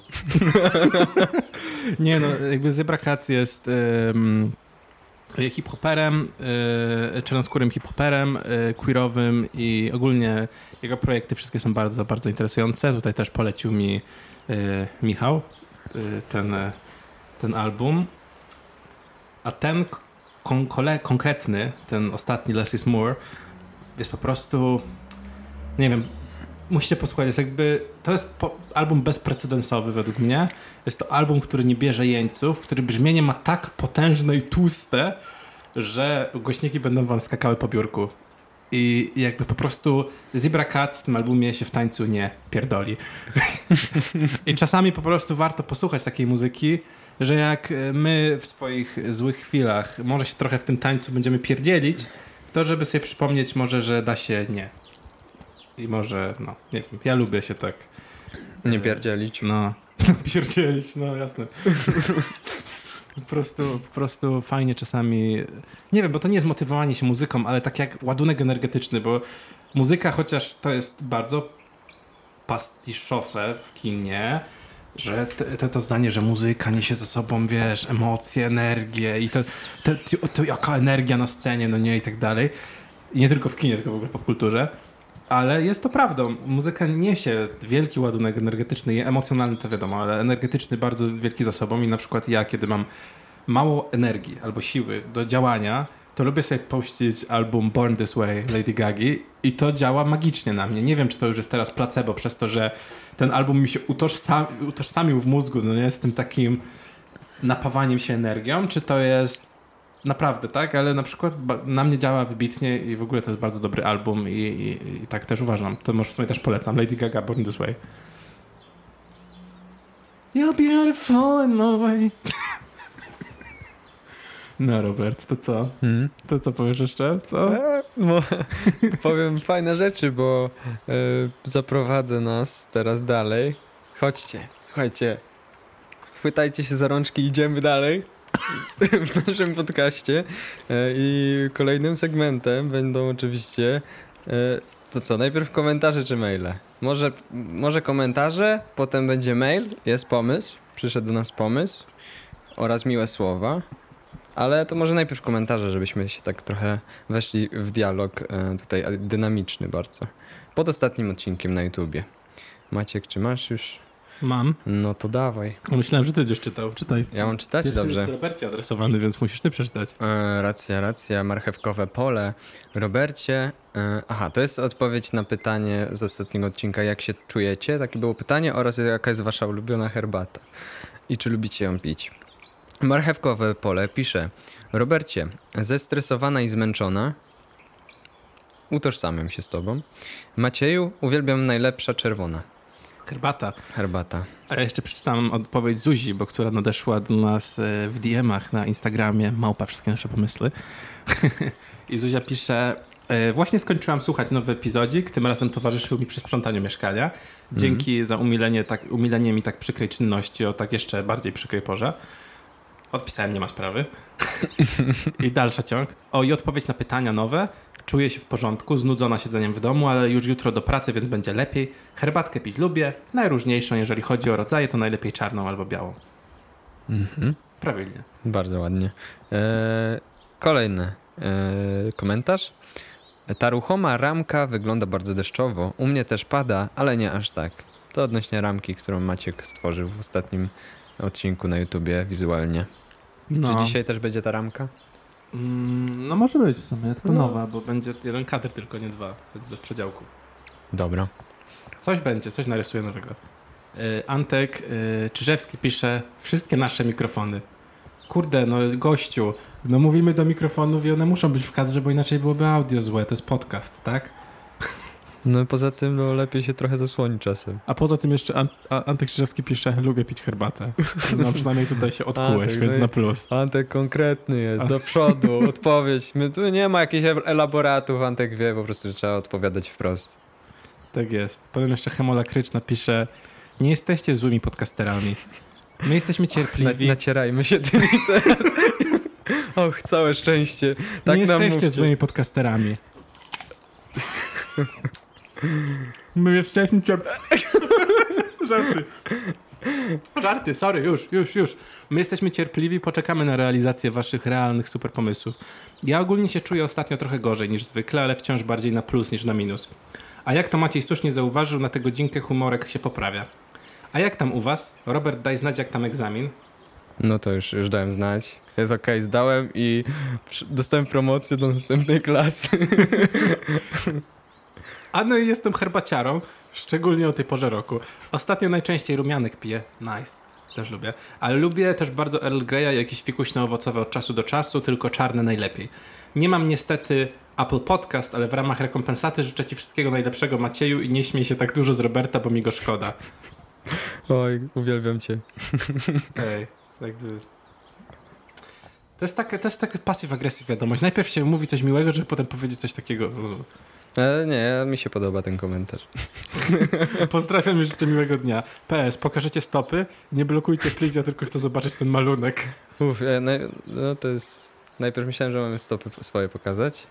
Speaker 2: Nie no, jakby Zebra Cats jest um, hip-hoperem, y, czarnoskórym hip-hoperem, y, queerowym i ogólnie jego projekty wszystkie są bardzo, bardzo interesujące. Tutaj też polecił mi y, Michał y, ten, y, ten album. A ten kon- konkretny, ten ostatni Less is More jest po prostu nie wiem, musicie posłuchać, jest jakby to jest po, album bezprecedensowy według mnie. Jest to album, który nie bierze jeńców, który brzmienie ma tak potężne i tłuste, że głośniki będą wam skakały po biurku. I jakby po prostu Zebra Cat w tym albumie się w tańcu nie pierdoli. I czasami po prostu warto posłuchać takiej muzyki, że jak my w swoich złych chwilach może się trochę w tym tańcu będziemy pierdzielić, to żeby sobie przypomnieć może, że da się nie. I może, no, nie wiem, ja lubię się tak,
Speaker 1: Nie pierdzielić.
Speaker 2: no, pierdzielić, no jasne. Po prostu, po prostu fajnie czasami, nie wiem, bo to nie jest motywowanie się muzyką, ale tak jak ładunek energetyczny, bo muzyka, chociaż to jest bardzo pastiszowe w kinie, że te, te, to zdanie, że muzyka niesie ze sobą, wiesz, emocje, energię i to, to, to, to jaka energia na scenie, no nie, i tak dalej. I nie tylko w kinie, tylko w ogóle w popkulturze. Ale jest to prawdą. Muzyka niesie wielki ładunek energetyczny, emocjonalny to wiadomo, ale energetyczny bardzo wielki za sobą i na przykład ja, kiedy mam mało energii albo siły do działania, to lubię sobie puścić album Born This Way Lady Gagi i to działa magicznie na mnie. Nie wiem, czy to już jest teraz placebo przez to, że ten album mi się utożsam, utożsamił w mózgu, no nie, z tym takim napawaniem się energią, czy to jest naprawdę, tak? Ale na przykład na mnie działa wybitnie i w ogóle to jest bardzo dobry album i, i, i tak też uważam. To może w sumie też polecam. Lady Gaga, Born This Way. You're beautiful in my way. No Robert, to co?
Speaker 1: Hmm?
Speaker 2: To co powiesz jeszcze? Co?
Speaker 1: E, powiem fajne rzeczy, bo e, zaprowadzę nas teraz dalej. Chodźcie, słuchajcie. Chwytajcie się za rączki, idziemy dalej w naszym podcaście. E, I kolejnym segmentem będą oczywiście. E, to co, najpierw komentarze czy maile? Może, może komentarze, potem będzie mail, jest pomysł, przyszedł do nas pomysł oraz miłe słowa. Ale to może najpierw komentarze, żebyśmy się tak trochę weszli w dialog e, tutaj dynamiczny bardzo. Pod ostatnim odcinkiem na YouTubie. Maciek, czy masz już?
Speaker 2: Mam.
Speaker 1: No to dawaj.
Speaker 2: Myślałem, że ty będziesz czytał. Czytaj.
Speaker 1: Ja mam czytać?
Speaker 2: Pierwszy
Speaker 1: Dobrze.
Speaker 2: jest Robercie adresowany, więc musisz ty przeczytać.
Speaker 1: E, racja, racja. Marchewkowe pole. Robercie. E, aha, to jest odpowiedź na pytanie z ostatniego odcinka. Jak się czujecie? Takie było pytanie. Oraz jaka jest wasza ulubiona herbata. I czy lubicie ją pić? Marchewkowe pole pisze. Robercie, zestresowana i zmęczona. Utożsamiam się z tobą. Macieju, uwielbiam najlepsza czerwona.
Speaker 2: Herbata.
Speaker 1: Herbata.
Speaker 2: A ja jeszcze przeczytam odpowiedź Zuzi, bo która nadeszła do nas e, w DM-ach na Instagramie, małpa wszystkie nasze pomysły. I Zuzia pisze, e, właśnie skończyłam słuchać nowy epizodzik, tym razem towarzyszył mi przy sprzątaniu mieszkania. Dzięki za umilenie, tak, umilenie mi tak przykrej czynności o tak jeszcze bardziej przykrej porze. Odpisałem, nie ma sprawy. I dalszy ciąg. O, i odpowiedź na pytania nowe. Czuję się w porządku, znudzona siedzeniem w domu, ale już jutro do pracy, więc będzie lepiej. Herbatkę pić lubię. Najróżniejszą, jeżeli chodzi o rodzaje, to najlepiej czarną albo białą.
Speaker 1: Mhm.
Speaker 2: Prawilnie.
Speaker 1: Bardzo ładnie. E, kolejny e, komentarz. Ta ruchoma ramka wygląda bardzo deszczowo. U mnie też pada, ale nie aż tak. To odnośnie ramki, którą Maciek stworzył w ostatnim odcinku na YouTubie wizualnie.
Speaker 2: No.
Speaker 1: Czy dzisiaj też będzie ta ramka?
Speaker 2: Mm, no może być w sumie, tylko
Speaker 1: No.
Speaker 2: nowa, bo będzie jeden kadr, tylko nie dwa, więc bez przedziałku.
Speaker 1: Dobra.
Speaker 2: Coś będzie, coś narysuję nowego. Y, Antek y, Czyżewski pisze, wszystkie nasze mikrofony. Kurde, no gościu, no mówimy do mikrofonów i one muszą być w kadrze, bo inaczej byłoby audio złe, to jest podcast, tak?
Speaker 1: No poza tym no, lepiej się trochę zasłonić czasem.
Speaker 2: A poza tym jeszcze An- A- Antek Czyżewski pisze, lubię pić herbatę. No przynajmniej tutaj się odkułeś,
Speaker 1: Antek,
Speaker 2: więc
Speaker 1: no
Speaker 2: na plus.
Speaker 1: Antek konkretny jest, do przodu, odpowiedź. My, tu nie ma jakichś elaboratów, Antek wie po prostu, że trzeba odpowiadać wprost.
Speaker 2: Tak jest. Potem jeszcze Hemola Kryczna pisze, nie jesteście złymi podcasterami. My jesteśmy cierpliwi.
Speaker 1: nacierajmy się tymi teraz. Och, całe szczęście. Tak
Speaker 2: nie jesteście
Speaker 1: mówcie.
Speaker 2: złymi podcasterami. My jesteśmy cier... Żarty. Żarty, sorry, już, już, już. My jesteśmy cierpliwi, poczekamy na realizację waszych realnych super pomysłów. Ja ogólnie się czuję ostatnio trochę gorzej niż zwykle, ale wciąż bardziej na plus niż na minus. A jak to Maciej słusznie zauważył, na tę godzinkę humorek się poprawia. A jak tam u was? Robert, daj znać, jak tam egzamin.
Speaker 1: No to już, już dałem znać. Jest okej, zdałem i dostałem promocję do następnej klasy.
Speaker 2: A no i jestem herbaciarą, szczególnie o tej porze roku. Ostatnio najczęściej rumianek piję. Nice. Też lubię. Ale lubię też bardzo Earl Greya i jakieś fikuśno-owocowe od czasu do czasu, tylko czarne najlepiej. Nie mam niestety Apple Podcast, ale w ramach rekompensaty życzę Ci wszystkiego najlepszego Macieju i nie śmiej się tak dużo z Roberta, bo mi go szkoda.
Speaker 1: Oj, uwielbiam cię.
Speaker 2: Ej, jakby... To jest taka, to jest taka passive-aggressive wiadomość. Najpierw się mówi coś miłego, żeby potem powiedzieć coś takiego...
Speaker 1: E, nie, mi się podoba ten komentarz.
Speaker 2: Pozdrawiam i życzę miłego dnia. PS, pokażecie stopy? Nie blokujcie please, ja tylko chcę zobaczyć ten malunek.
Speaker 1: Uf, e, no to jest... Najpierw myślałem, że mamy stopy swoje pokazać.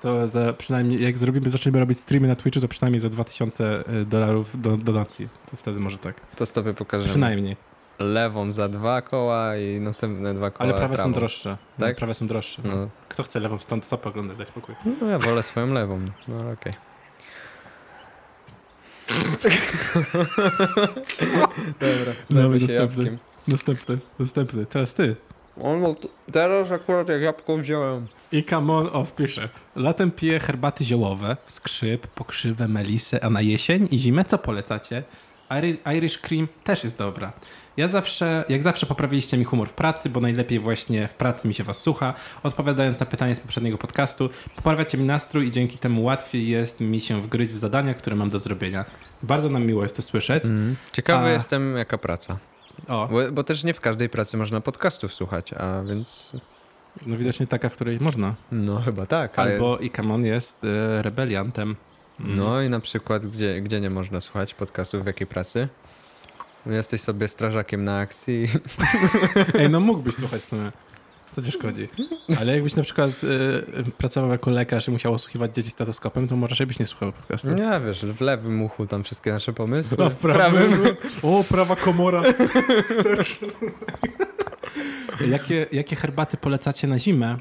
Speaker 2: To za przynajmniej, jak zrobimy, zaczniemy robić streamy na Twitchu, to przynajmniej za 2000 dolarów do, donacji. To wtedy może tak.
Speaker 1: To stopy pokażemy.
Speaker 2: Przynajmniej.
Speaker 1: Lewą za dwa koła i następne dwa koła
Speaker 2: Ale prawe
Speaker 1: prawą.
Speaker 2: są droższe.
Speaker 1: Tak?
Speaker 2: Tak? Prawe są droższe. No.
Speaker 1: No,
Speaker 2: Kto chce lewą stąd stopę oglądać, daj spokój.
Speaker 1: no ja wolę swoją lewą. No ale okej. Dobra, zajmę się
Speaker 2: następny.
Speaker 1: jabłkiem.
Speaker 2: Następny, następny. Teraz ty.
Speaker 1: O, no, to- teraz akurat jak jabłko wziąłem.
Speaker 2: I come on off pisze. Latem piję herbaty ziołowe, skrzyp, pokrzywę, melisę, a na jesień i zimę co polecacie? Iri- Irish Cream też jest dobra. Ja zawsze, jak zawsze poprawiliście mi humor w pracy, bo najlepiej właśnie w pracy mi się was słucha. Odpowiadając na pytanie z poprzedniego podcastu, poprawiacie mi nastrój i dzięki temu łatwiej jest mi się wgryźć w zadania, które mam do zrobienia. Bardzo nam miło jest to słyszeć.
Speaker 1: Mm. Ciekawy
Speaker 2: A-
Speaker 1: jestem, jaka praca.
Speaker 2: O,
Speaker 1: Bo, bo też nie w każdej pracy można podcastów słuchać, a więc.
Speaker 2: no widocznie taka, w której można.
Speaker 1: No chyba tak. Ale...
Speaker 2: Albo i come on jest e, rebeliantem. Mm.
Speaker 1: No i na przykład, gdzie, gdzie nie można słuchać podcastów, w jakiej pracy? Jesteś sobie strażakiem na akcji.
Speaker 2: Ej, no mógłbyś słuchać w sumie. Co ci szkodzi? Ale jakbyś na przykład y, pracował jako lekarz i musiał osłuchiwać dzieci stetoskopem, to może raczej byś nie słuchał podcastu.
Speaker 1: Nie wiesz, w lewym uchu tam wszystkie nasze pomysły.
Speaker 2: A w prawym? O, prawa komora. jakie, jakie herbaty polecacie na zimę?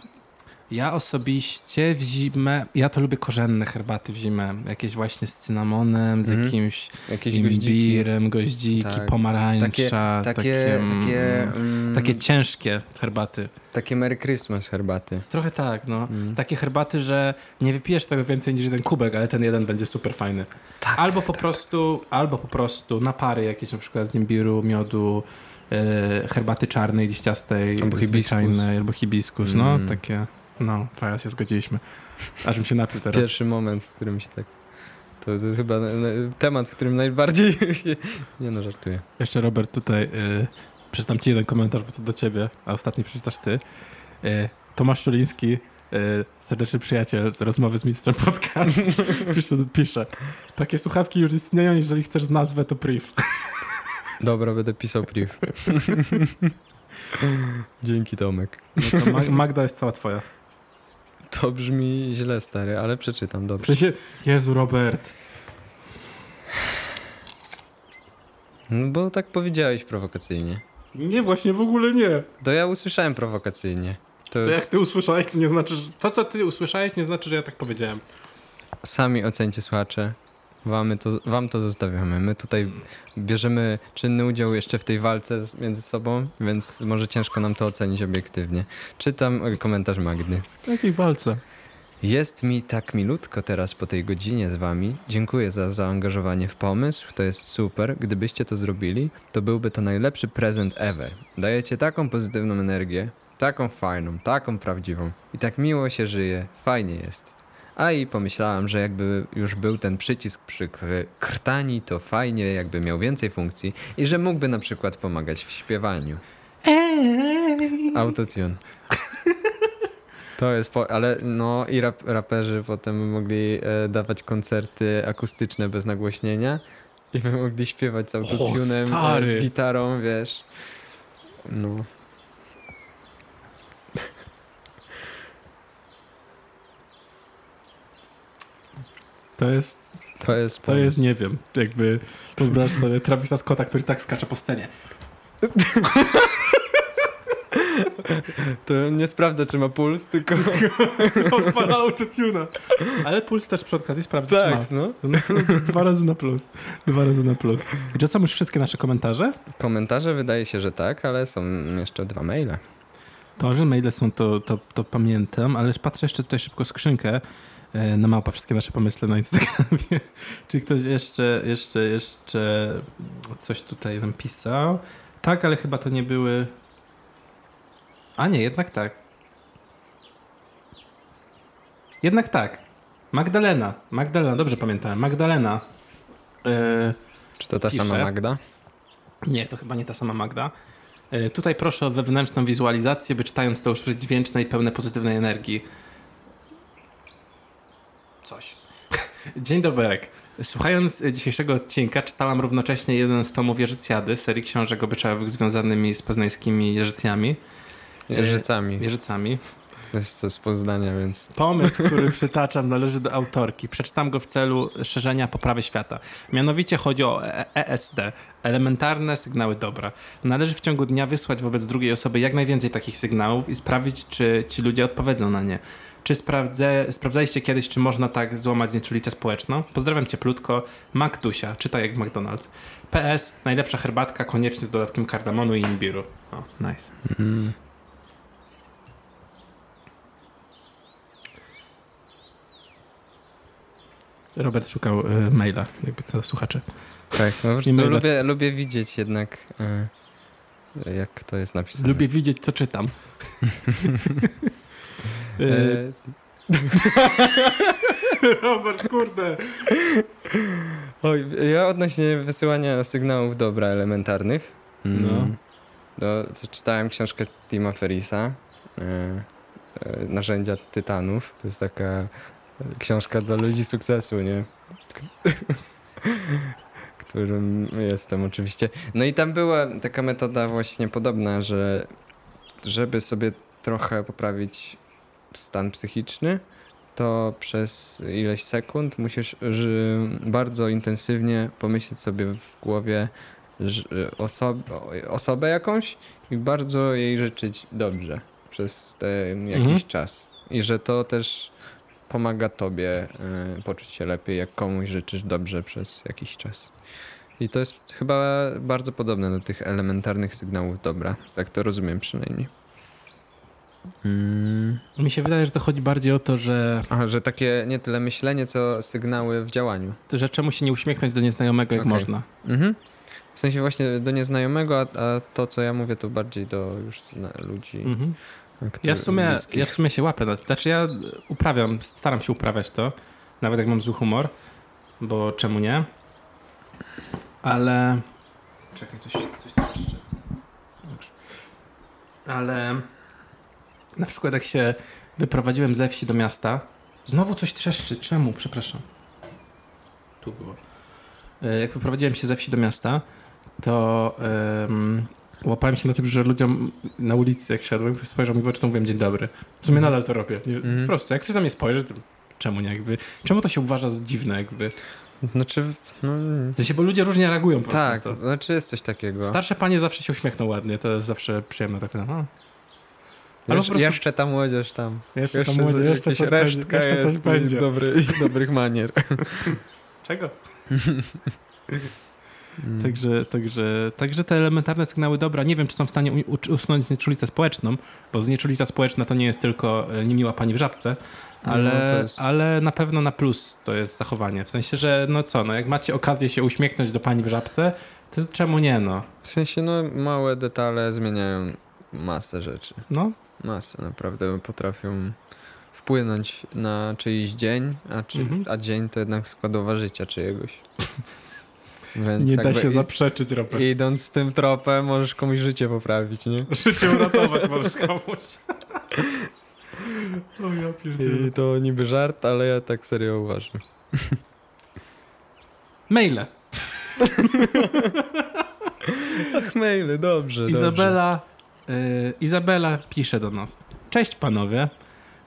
Speaker 2: Ja osobiście w zimę, ja to lubię korzenne herbaty w zimę. Jakieś właśnie z cynamonem, z
Speaker 1: Mhm.
Speaker 2: jakimś
Speaker 1: Jakieś goździki.
Speaker 2: imbirem, goździki,
Speaker 1: Tak.
Speaker 2: pomarańcza.
Speaker 1: Takie, takie,
Speaker 2: takie,
Speaker 1: takie,
Speaker 2: mm,
Speaker 1: mm,
Speaker 2: takie ciężkie herbaty.
Speaker 1: takie Merry Christmas herbaty.
Speaker 2: Trochę tak, no.
Speaker 1: Mm.
Speaker 2: Takie herbaty, że nie wypijesz tego więcej niż jeden kubek, ale ten jeden będzie super fajny.
Speaker 1: Tak,
Speaker 2: albo po prostu, albo po prostu napary jakieś, na przykład imbiru, miodu, e, herbaty czarnej, liściastej,
Speaker 1: Albo hibiskus.
Speaker 2: zwyczajnej, albo hibiskus, no
Speaker 1: Mm.
Speaker 2: takie, no, fajnie się zgodziliśmy. Aż mi się napił teraz.
Speaker 1: Pierwszy moment, w którym się tak... To, to chyba temat, w którym najbardziej się... Nie no, żartuję.
Speaker 2: Jeszcze Robert tutaj, y, przeczytam ci jeden komentarz, bo to do ciebie, a ostatni przeczytasz ty. Y, Tomasz Szuliński, y, serdeczny przyjaciel z rozmowy z mistrzem podcast, pisze, pisze, takie słuchawki już istnieją, jeżeli chcesz nazwę, to priv.
Speaker 1: Dobra, będę pisał priv. Dzięki Tomek.
Speaker 2: No to Ma- Magda jest cała twoja.
Speaker 1: To brzmi źle, stary, ale przeczytam, dobrze.
Speaker 2: sensie, Jezu, Robert.
Speaker 1: No bo tak powiedziałeś prowokacyjnie.
Speaker 2: Nie, właśnie w ogóle nie.
Speaker 1: To ja usłyszałem prowokacyjnie. To,
Speaker 2: To jak ty usłyszałeś, to nie znaczy, że... To, co ty usłyszałeś, nie znaczy, że ja tak powiedziałem.
Speaker 1: sami ocencie słuchacze. Wamy to, wam to zostawiamy. My tutaj bierzemy czynny udział jeszcze w tej walce między sobą, więc może ciężko nam to ocenić obiektywnie. Czytam komentarz Magdy.
Speaker 2: W jakiej walce?
Speaker 1: Jest mi tak milutko teraz po tej godzinie z wami. Dziękuję za zaangażowanie w pomysł. To jest super. Gdybyście to zrobili, to byłby to najlepszy prezent ever. Dajecie taką pozytywną energię, taką fajną, taką prawdziwą. I tak miło się żyje. Fajnie jest. A i pomyślałam, że jakby już był ten przycisk przy kr- krtani, to fajnie, jakby miał więcej funkcji i że mógłby na przykład pomagać w śpiewaniu. Autotune. To jest, po, ale no i rap, raperzy potem mogli e, dawać koncerty akustyczne bez nagłośnienia i by mogli śpiewać z autotunem, e, z gitarą, wiesz. No.
Speaker 2: To jest,
Speaker 1: To jest
Speaker 2: to jest, nie wiem, jakby wyobraź sobie Travisa Scotta, który tak skacze po scenie.
Speaker 1: To nie sprawdza, czy ma puls, tylko...
Speaker 2: Odpala autotuna. Ale puls też przy okazji sprawdzi, czy ma.
Speaker 1: tak, no.
Speaker 2: No, Dwa razy na plus. Dwa razy na plus. Są już wszystkie nasze komentarze?
Speaker 1: Komentarze wydaje się, że tak, ale są jeszcze dwa maile.
Speaker 2: To, że maile są, to, to, to pamiętam, ale patrzę jeszcze tutaj szybko skrzynkę na małpa wszystkie nasze pomysły na Instagramie. Czy ktoś jeszcze, jeszcze, jeszcze coś tutaj nam pisał? Tak, ale chyba to nie były... A nie, jednak tak. Jednak tak. Magdalena. Magdalena, dobrze pamiętałem. Magdalena. E,
Speaker 1: Czy to ta
Speaker 2: Pisze.
Speaker 1: sama Magda?
Speaker 2: nie, to chyba nie ta sama Magda. E, Tutaj proszę o wewnętrzną wizualizację, by czytając to użyć dźwięczne i pełne pozytywnej energii. Coś. Dzień dobry. Słuchając dzisiejszego odcinka czytałam równocześnie jeden z tomów Jeżycjady, serii książek obyczajowych związanymi z poznańskimi Jeżycjami.
Speaker 1: Jeżycami.
Speaker 2: Jeżycami.
Speaker 1: To jest to z Poznania, więc...
Speaker 2: Pomysł, który przytaczam, należy do autorki. Przeczytam go w celu szerzenia poprawy świata. Mianowicie chodzi o E- ESD, elementarne sygnały dobra. Należy w ciągu dnia wysłać wobec drugiej osoby jak najwięcej takich sygnałów i sprawdzić, czy ci ludzie odpowiedzą na nie. Czy sprawdzę, sprawdzaliście kiedyś, czy można tak złamać znieczulicę społeczną? Pozdrawiam cieplutko. Magdusia, czytaj jak w McDonald's. PS, najlepsza herbatka, koniecznie z dodatkiem kardamonu i imbiru. O, nice.
Speaker 1: Mm.
Speaker 2: Robert szukał y, maila, jakby co słuchacze.
Speaker 1: Tak, no po
Speaker 2: maile.
Speaker 1: lubię, lubię widzieć jednak, e, jak to jest napisane.
Speaker 2: Lubię widzieć, co czytam.
Speaker 1: E,
Speaker 2: Robert, kurde.
Speaker 1: oj, ja odnośnie wysyłania sygnałów dobra elementarnych. mm,
Speaker 2: No.
Speaker 1: To czytałem książkę Tima Ferrisa, e, e, Narzędzia Tytanów. To jest taka książka dla ludzi sukcesu, nie? Którym jestem oczywiście. No i tam była taka metoda właśnie podobna, że żeby sobie trochę poprawić stan psychiczny, to przez ileś sekund musisz że bardzo intensywnie pomyśleć sobie w głowie oso osobę jakąś i bardzo jej życzyć dobrze przez ten jakiś
Speaker 2: Mhm.
Speaker 1: czas. I że to też pomaga tobie y, poczuć się lepiej, jak komuś życzysz dobrze przez jakiś czas. I to jest chyba bardzo podobne do tych elementarnych sygnałów dobra. Tak to rozumiem przynajmniej. Mm.
Speaker 2: Mi się wydaje, że to chodzi bardziej o to, że,
Speaker 1: Aha, że takie nie tyle myślenie, co sygnały w działaniu.
Speaker 2: że czemu się nie uśmiechnąć do nieznajomego, jak
Speaker 1: Okej.
Speaker 2: można.
Speaker 1: Mhm. W sensie właśnie do nieznajomego, a, a to, co ja mówię, to bardziej do już ludzi.
Speaker 2: Mhm.
Speaker 1: którzy-
Speaker 2: Ja, w sumie,
Speaker 1: bliskich.
Speaker 2: ja w sumie się łapię. na- Znaczy ja uprawiam, staram się uprawiać to, nawet jak mam zły humor, bo czemu nie? Ale... Czekaj, coś, coś jeszcze. Ale na przykład jak się wyprowadziłem ze wsi do miasta, znowu coś trzeszczy. Czemu? Przepraszam. Tu było. E, Jak wyprowadziłem się ze wsi do miasta, to em, łapałem się na tym, że ludziom na ulicy, jak szedłem, ktoś spojrzał mi w oczy, to mówiłem dzień dobry. W sumie nadal to robię. Nie,
Speaker 1: Mhm.
Speaker 2: Po prostu, jak ktoś na mnie spojrzy, to czemu nie jakby? Czemu to się uważa za dziwne jakby?
Speaker 1: Znaczy, no,
Speaker 2: W sensie, bo ludzie różnie reagują po prostu
Speaker 1: tak,
Speaker 2: na to.
Speaker 1: znaczy jest coś takiego.
Speaker 2: Starsze panie zawsze się uśmiechną ładnie, to jest zawsze przyjemne. Tak, no. Ale
Speaker 1: Jesz,
Speaker 2: po prostu-
Speaker 1: jeszcze ta młodzież tam.
Speaker 2: Jeszcze ta młodzież, jeszcze coś będzie,
Speaker 1: resztka
Speaker 2: jeszcze coś
Speaker 1: jest
Speaker 2: będzie.
Speaker 1: Dobry, dobrych manier.
Speaker 2: Czego?
Speaker 1: Mm.
Speaker 2: Także, także, także te elementarne sygnały dobra, nie wiem, czy są w stanie usunąć znieczulicę społeczną, bo znieczulica społeczna to nie jest tylko e, niemiła pani w żabce, ale,
Speaker 1: No, jest-
Speaker 2: ale na pewno na plus to jest zachowanie. W sensie, że no co, no jak macie okazję się uśmiechnąć do pani w żabce, to czemu nie, no?
Speaker 1: W sensie, no, małe detale zmieniają masę rzeczy.
Speaker 2: No,
Speaker 1: Masę naprawdę potrafią wpłynąć na czyjś dzień, a, czy,
Speaker 2: Mhm.
Speaker 1: a dzień to jednak składowa życia czyjegoś. Więc
Speaker 2: nie da się zaprzeczyć, Robert.
Speaker 1: Idąc tym tropem, możesz komuś życie poprawić, nie?
Speaker 2: Życie uratować możesz komuś. Ja pierdzielę.
Speaker 1: I to niby żart, ale ja tak serio uważam.
Speaker 2: Maile.
Speaker 1: Ach, maile, dobrze,
Speaker 2: Izabela, y, Izabela pisze do nas. Cześć panowie.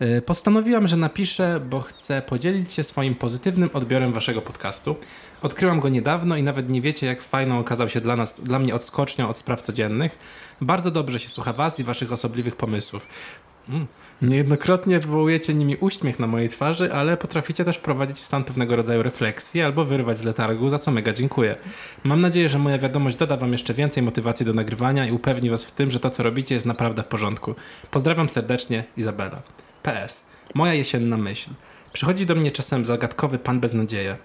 Speaker 2: Y, Postanowiłam, że napiszę, bo chcę podzielić się swoim pozytywnym odbiorem waszego podcastu. Odkryłam go niedawno i nawet nie wiecie, jak fajną okazał się dla nas, dla mnie odskocznią od spraw codziennych. Bardzo dobrze się słucha was i waszych osobliwych pomysłów. Mm. Niejednokrotnie wywołujecie nimi uśmiech na mojej twarzy, ale potraficie też wprowadzić w stan pewnego rodzaju refleksji albo wyrwać z letargu, za co mega dziękuję. Mam nadzieję, że moja wiadomość doda wam jeszcze więcej motywacji do nagrywania i upewni was w tym, że to, co robicie, jest naprawdę w porządku. Pozdrawiam serdecznie, Izabela. PS. Moja jesienna myśl. Przychodzi do mnie czasem zagadkowy pan beznadzieja.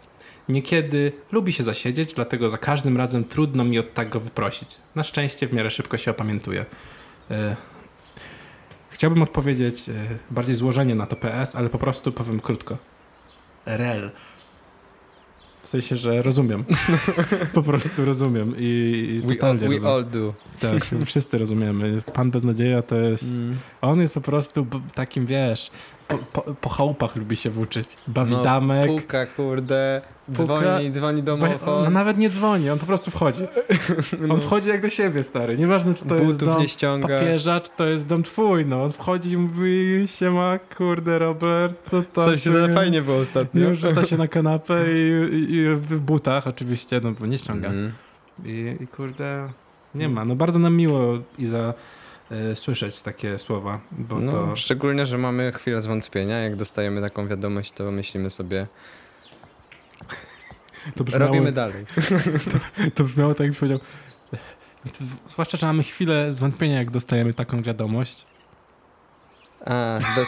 Speaker 2: Niekiedy lubi się zasiedzieć, dlatego za każdym razem trudno mi od tak go wyprosić. Na szczęście w miarę szybko się opamiętuje. E, Chciałbym odpowiedzieć e, bardziej złożenie na to PS, ale po prostu powiem krótko. Rel. W sensie, że rozumiem. po prostu rozumiem i, i
Speaker 1: We, all,
Speaker 2: totalnie
Speaker 1: we all do.
Speaker 2: Tak, wszyscy rozumiemy. Jest Pan Beznadzieja to jest...
Speaker 1: Mm.
Speaker 2: On jest po prostu takim, wiesz, po, po, po chałupach lubi się włóczyć. Bawi
Speaker 1: No,
Speaker 2: damek.
Speaker 1: Puka, kurde,
Speaker 2: Puka.
Speaker 1: dzwoni, dzwoni
Speaker 2: Bo- On
Speaker 1: domofon,
Speaker 2: nawet nie dzwoni, on po prostu wchodzi. On wchodzi jak do siebie, stary. Nieważne, czy to jest
Speaker 1: butów
Speaker 2: dom
Speaker 1: nie ściąga.
Speaker 2: papieża, czy to jest dom twój, no. On wchodzi i mówi, siema, kurde, Robert, co to?
Speaker 1: Coś
Speaker 2: jest?"
Speaker 1: fajnie było ostatnio.
Speaker 2: Już rzuca się na kanapę i, i, i w butach oczywiście, no bo nie ściąga.
Speaker 1: Mm.
Speaker 2: I, I kurde, nie ma. No bardzo nam miło Iza y, słyszeć takie słowa, bo
Speaker 1: No,
Speaker 2: to...
Speaker 1: Szczególnie, że mamy chwilę zwątpienia. Jak dostajemy taką wiadomość, to myślimy sobie,
Speaker 2: to brzmiało,
Speaker 1: robimy dalej.
Speaker 2: To brzmiało tak, jakby powiedział... Zwłaszcza, że mamy chwilę zwątpienia, jak dostajemy taką wiadomość.
Speaker 1: A, bez,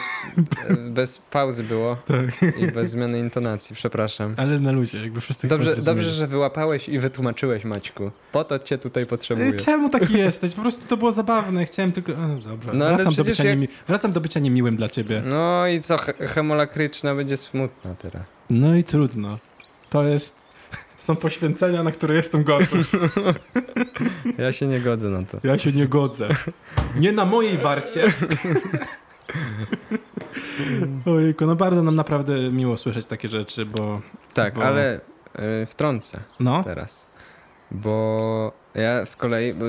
Speaker 1: bez pauzy było
Speaker 2: Tak.
Speaker 1: i bez zmiany intonacji, przepraszam.
Speaker 2: Ale na luzie, jakby wszyscy
Speaker 1: Dobrze, dobrze, że wyłapałeś i wytłumaczyłeś, Maćku. Po to cię tutaj potrzebuję.
Speaker 2: Ej, Czemu taki jesteś? Po prostu to było zabawne. Chciałem tylko... No dobra.
Speaker 1: No,
Speaker 2: wracam, do bycia
Speaker 1: jak-
Speaker 2: niemi... Wracam do bycia niemiłym dla ciebie.
Speaker 1: No i co, he- hemolakryczna będzie smutna teraz.
Speaker 2: No i trudno. To jest... Są poświęcenia, na które jestem gotów.
Speaker 1: Ja się nie godzę na to.
Speaker 2: Ja się nie godzę. Nie na mojej warcie. Ojejku, no bardzo nam naprawdę miło słyszeć takie rzeczy, bo
Speaker 1: Tak,
Speaker 2: Bo-
Speaker 1: ale y, wtrącę
Speaker 2: no,
Speaker 1: teraz. Bo ja z kolei, bo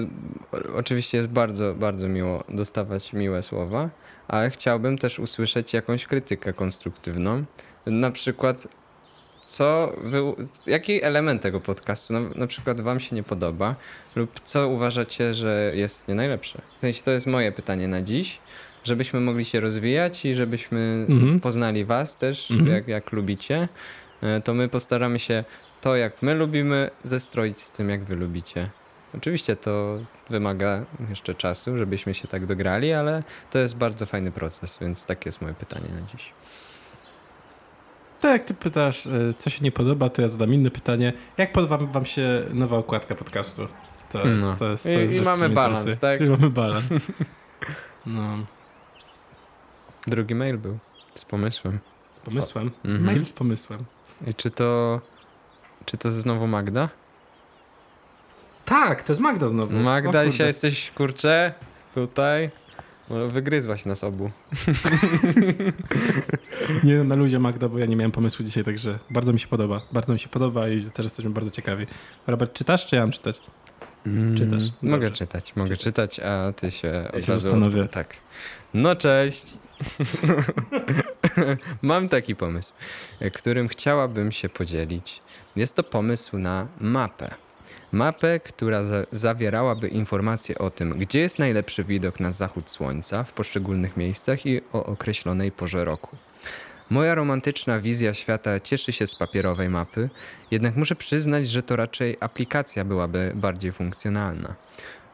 Speaker 1: oczywiście jest bardzo, bardzo miło dostawać miłe słowa, ale chciałbym też usłyszeć jakąś krytykę konstruktywną. Na przykład, co wy, jaki element tego podcastu na, na przykład wam się nie podoba lub co uważacie, że jest nie najlepsze? W sensie to jest moje pytanie na dziś, żebyśmy mogli się rozwijać i żebyśmy
Speaker 2: Mhm.
Speaker 1: poznali was też,
Speaker 2: Mhm.
Speaker 1: jak, jak lubicie, e, to my postaramy się to, jak my lubimy, zestroić z tym, jak wy lubicie. Oczywiście to wymaga jeszcze czasu, żebyśmy się tak dograli, ale to jest bardzo fajny proces, więc takie jest moje pytanie na dziś.
Speaker 2: tak jak ty pytasz, y, co się nie podoba, to ja zadam inne pytanie. Jak podoba wam się nowa okładka podcastu? To jest,
Speaker 1: No.
Speaker 2: to jest, to
Speaker 1: I-
Speaker 2: jest
Speaker 1: i
Speaker 2: co
Speaker 1: mamy balans,
Speaker 2: interesuje.
Speaker 1: tak?
Speaker 2: I mamy balans. No,
Speaker 1: Drugi mail był z pomysłem.
Speaker 2: z pomysłem.
Speaker 1: Mhm.
Speaker 2: Mail z pomysłem.
Speaker 1: I czy to, czy to znowu Magda?
Speaker 2: Tak, to jest Magda znowu. O
Speaker 1: Magda,
Speaker 2: kurde.
Speaker 1: dzisiaj jesteś, kurczę, tutaj. Wygryzłaś nas obu.
Speaker 2: Nie na luzie Magda, bo ja nie miałem pomysłu dzisiaj, także bardzo mi się podoba. Bardzo mi się podoba i też jesteśmy bardzo ciekawi. Robert, czytasz, czy ja mam czytać? Czytasz.
Speaker 1: Mogę
Speaker 2: Dobrze.
Speaker 1: czytać, mogę czytać, a ty się od
Speaker 2: się
Speaker 1: razu...
Speaker 2: zastanowię.
Speaker 1: Tak. No cześć. Mam taki pomysł, którym chciałabym się podzielić. Jest to pomysł na mapę. Mapę, która za zawierałaby informacje o tym, gdzie jest najlepszy widok na zachód słońca w poszczególnych miejscach i o określonej porze roku. Moja romantyczna wizja świata cieszy się z papierowej mapy, jednak muszę przyznać, że to raczej aplikacja byłaby bardziej funkcjonalna.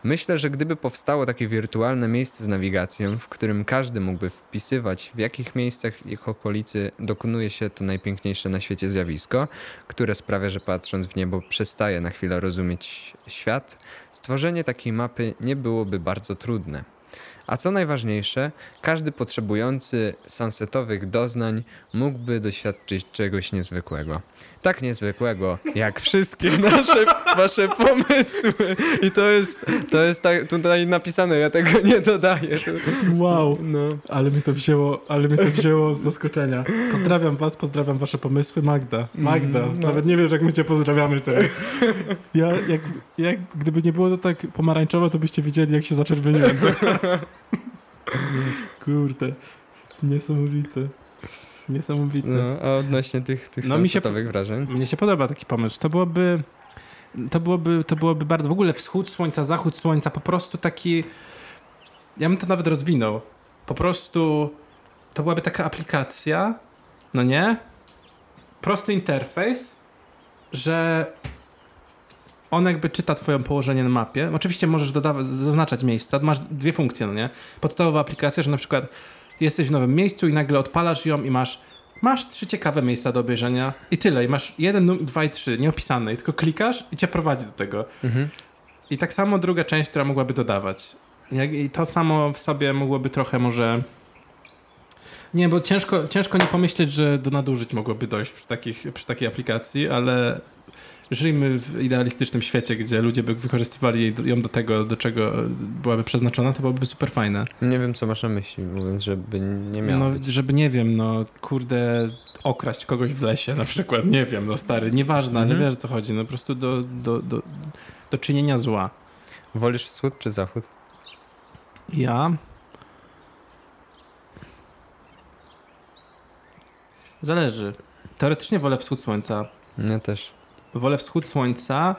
Speaker 1: Myślę, że gdyby powstało takie wirtualne miejsce z nawigacją, w którym każdy mógłby wpisywać, w jakich miejscach w ich okolicy dokonuje się to najpiękniejsze na świecie zjawisko, które sprawia, że patrząc w niebo przestaje na chwilę rozumieć świat, stworzenie takiej mapy nie byłoby bardzo trudne. A co najważniejsze, każdy potrzebujący sunsetowych doznań mógłby doświadczyć czegoś niezwykłego. Tak niezwykłego, jak wszystkie nasze wasze pomysły. I to jest, to jest tak, tutaj napisane, ja tego nie dodaję.
Speaker 2: Wow,
Speaker 1: No.
Speaker 2: ale mi to wzięło, ale mi to wzięło z zaskoczenia. Pozdrawiam was, pozdrawiam wasze pomysły. Magda, Magda,
Speaker 1: Mm, no.
Speaker 2: nawet nie wiesz jak my cię pozdrawiamy teraz. Ja, jak, jak gdyby nie było to tak pomarańczowe, to byście widzieli jak się zaczerwieniłem teraz. Kurde, niesamowite. Niesamowite.
Speaker 1: no, a odnośnie tych, tych
Speaker 2: No, mi się
Speaker 1: wrażeń?
Speaker 2: Mnie się podoba taki pomysł. To byłoby, to byłoby, to byłoby bardzo, w ogóle wschód słońca, zachód słońca, po prostu taki, ja bym to nawet rozwinął. Po prostu to byłaby taka aplikacja, no nie? Prosty interfejs, że on jakby czyta twoje położenie na mapie. Oczywiście możesz dodawać, zaznaczać miejsca. Masz dwie funkcje, no nie? Podstawowa aplikacja, że na przykład jesteś w nowym miejscu i nagle odpalasz ją i masz masz trzy ciekawe miejsca do obejrzenia i tyle. I masz jeden, dwa i trzy, nieopisane. I tylko klikasz i cię prowadzi do tego.
Speaker 1: Mhm.
Speaker 2: I tak samo druga część, która mogłaby dodawać. I to samo w sobie mogłoby trochę może... Nie, bo ciężko, ciężko nie pomyśleć, że do nadużyć mogłoby dojść przy, takich, przy takiej aplikacji, ale żyjmy w idealistycznym świecie, gdzie ludzie by wykorzystywali ją do tego, do czego byłaby przeznaczona, to byłoby super fajne.
Speaker 1: Nie wiem, co masz na myśli, mówiąc, żeby nie miało
Speaker 2: No,
Speaker 1: być.
Speaker 2: żeby nie wiem, no kurde, okraść kogoś w lesie na przykład, nie wiem, no stary, nieważne, ale
Speaker 1: Mhm.
Speaker 2: wiesz o co chodzi, no po prostu do, do, do, do czynienia zła.
Speaker 1: Wolisz wschód czy zachód?
Speaker 2: Ja? Zależy. Teoretycznie wolę wschód słońca.
Speaker 1: Ja też.
Speaker 2: Wolę wschód słońca,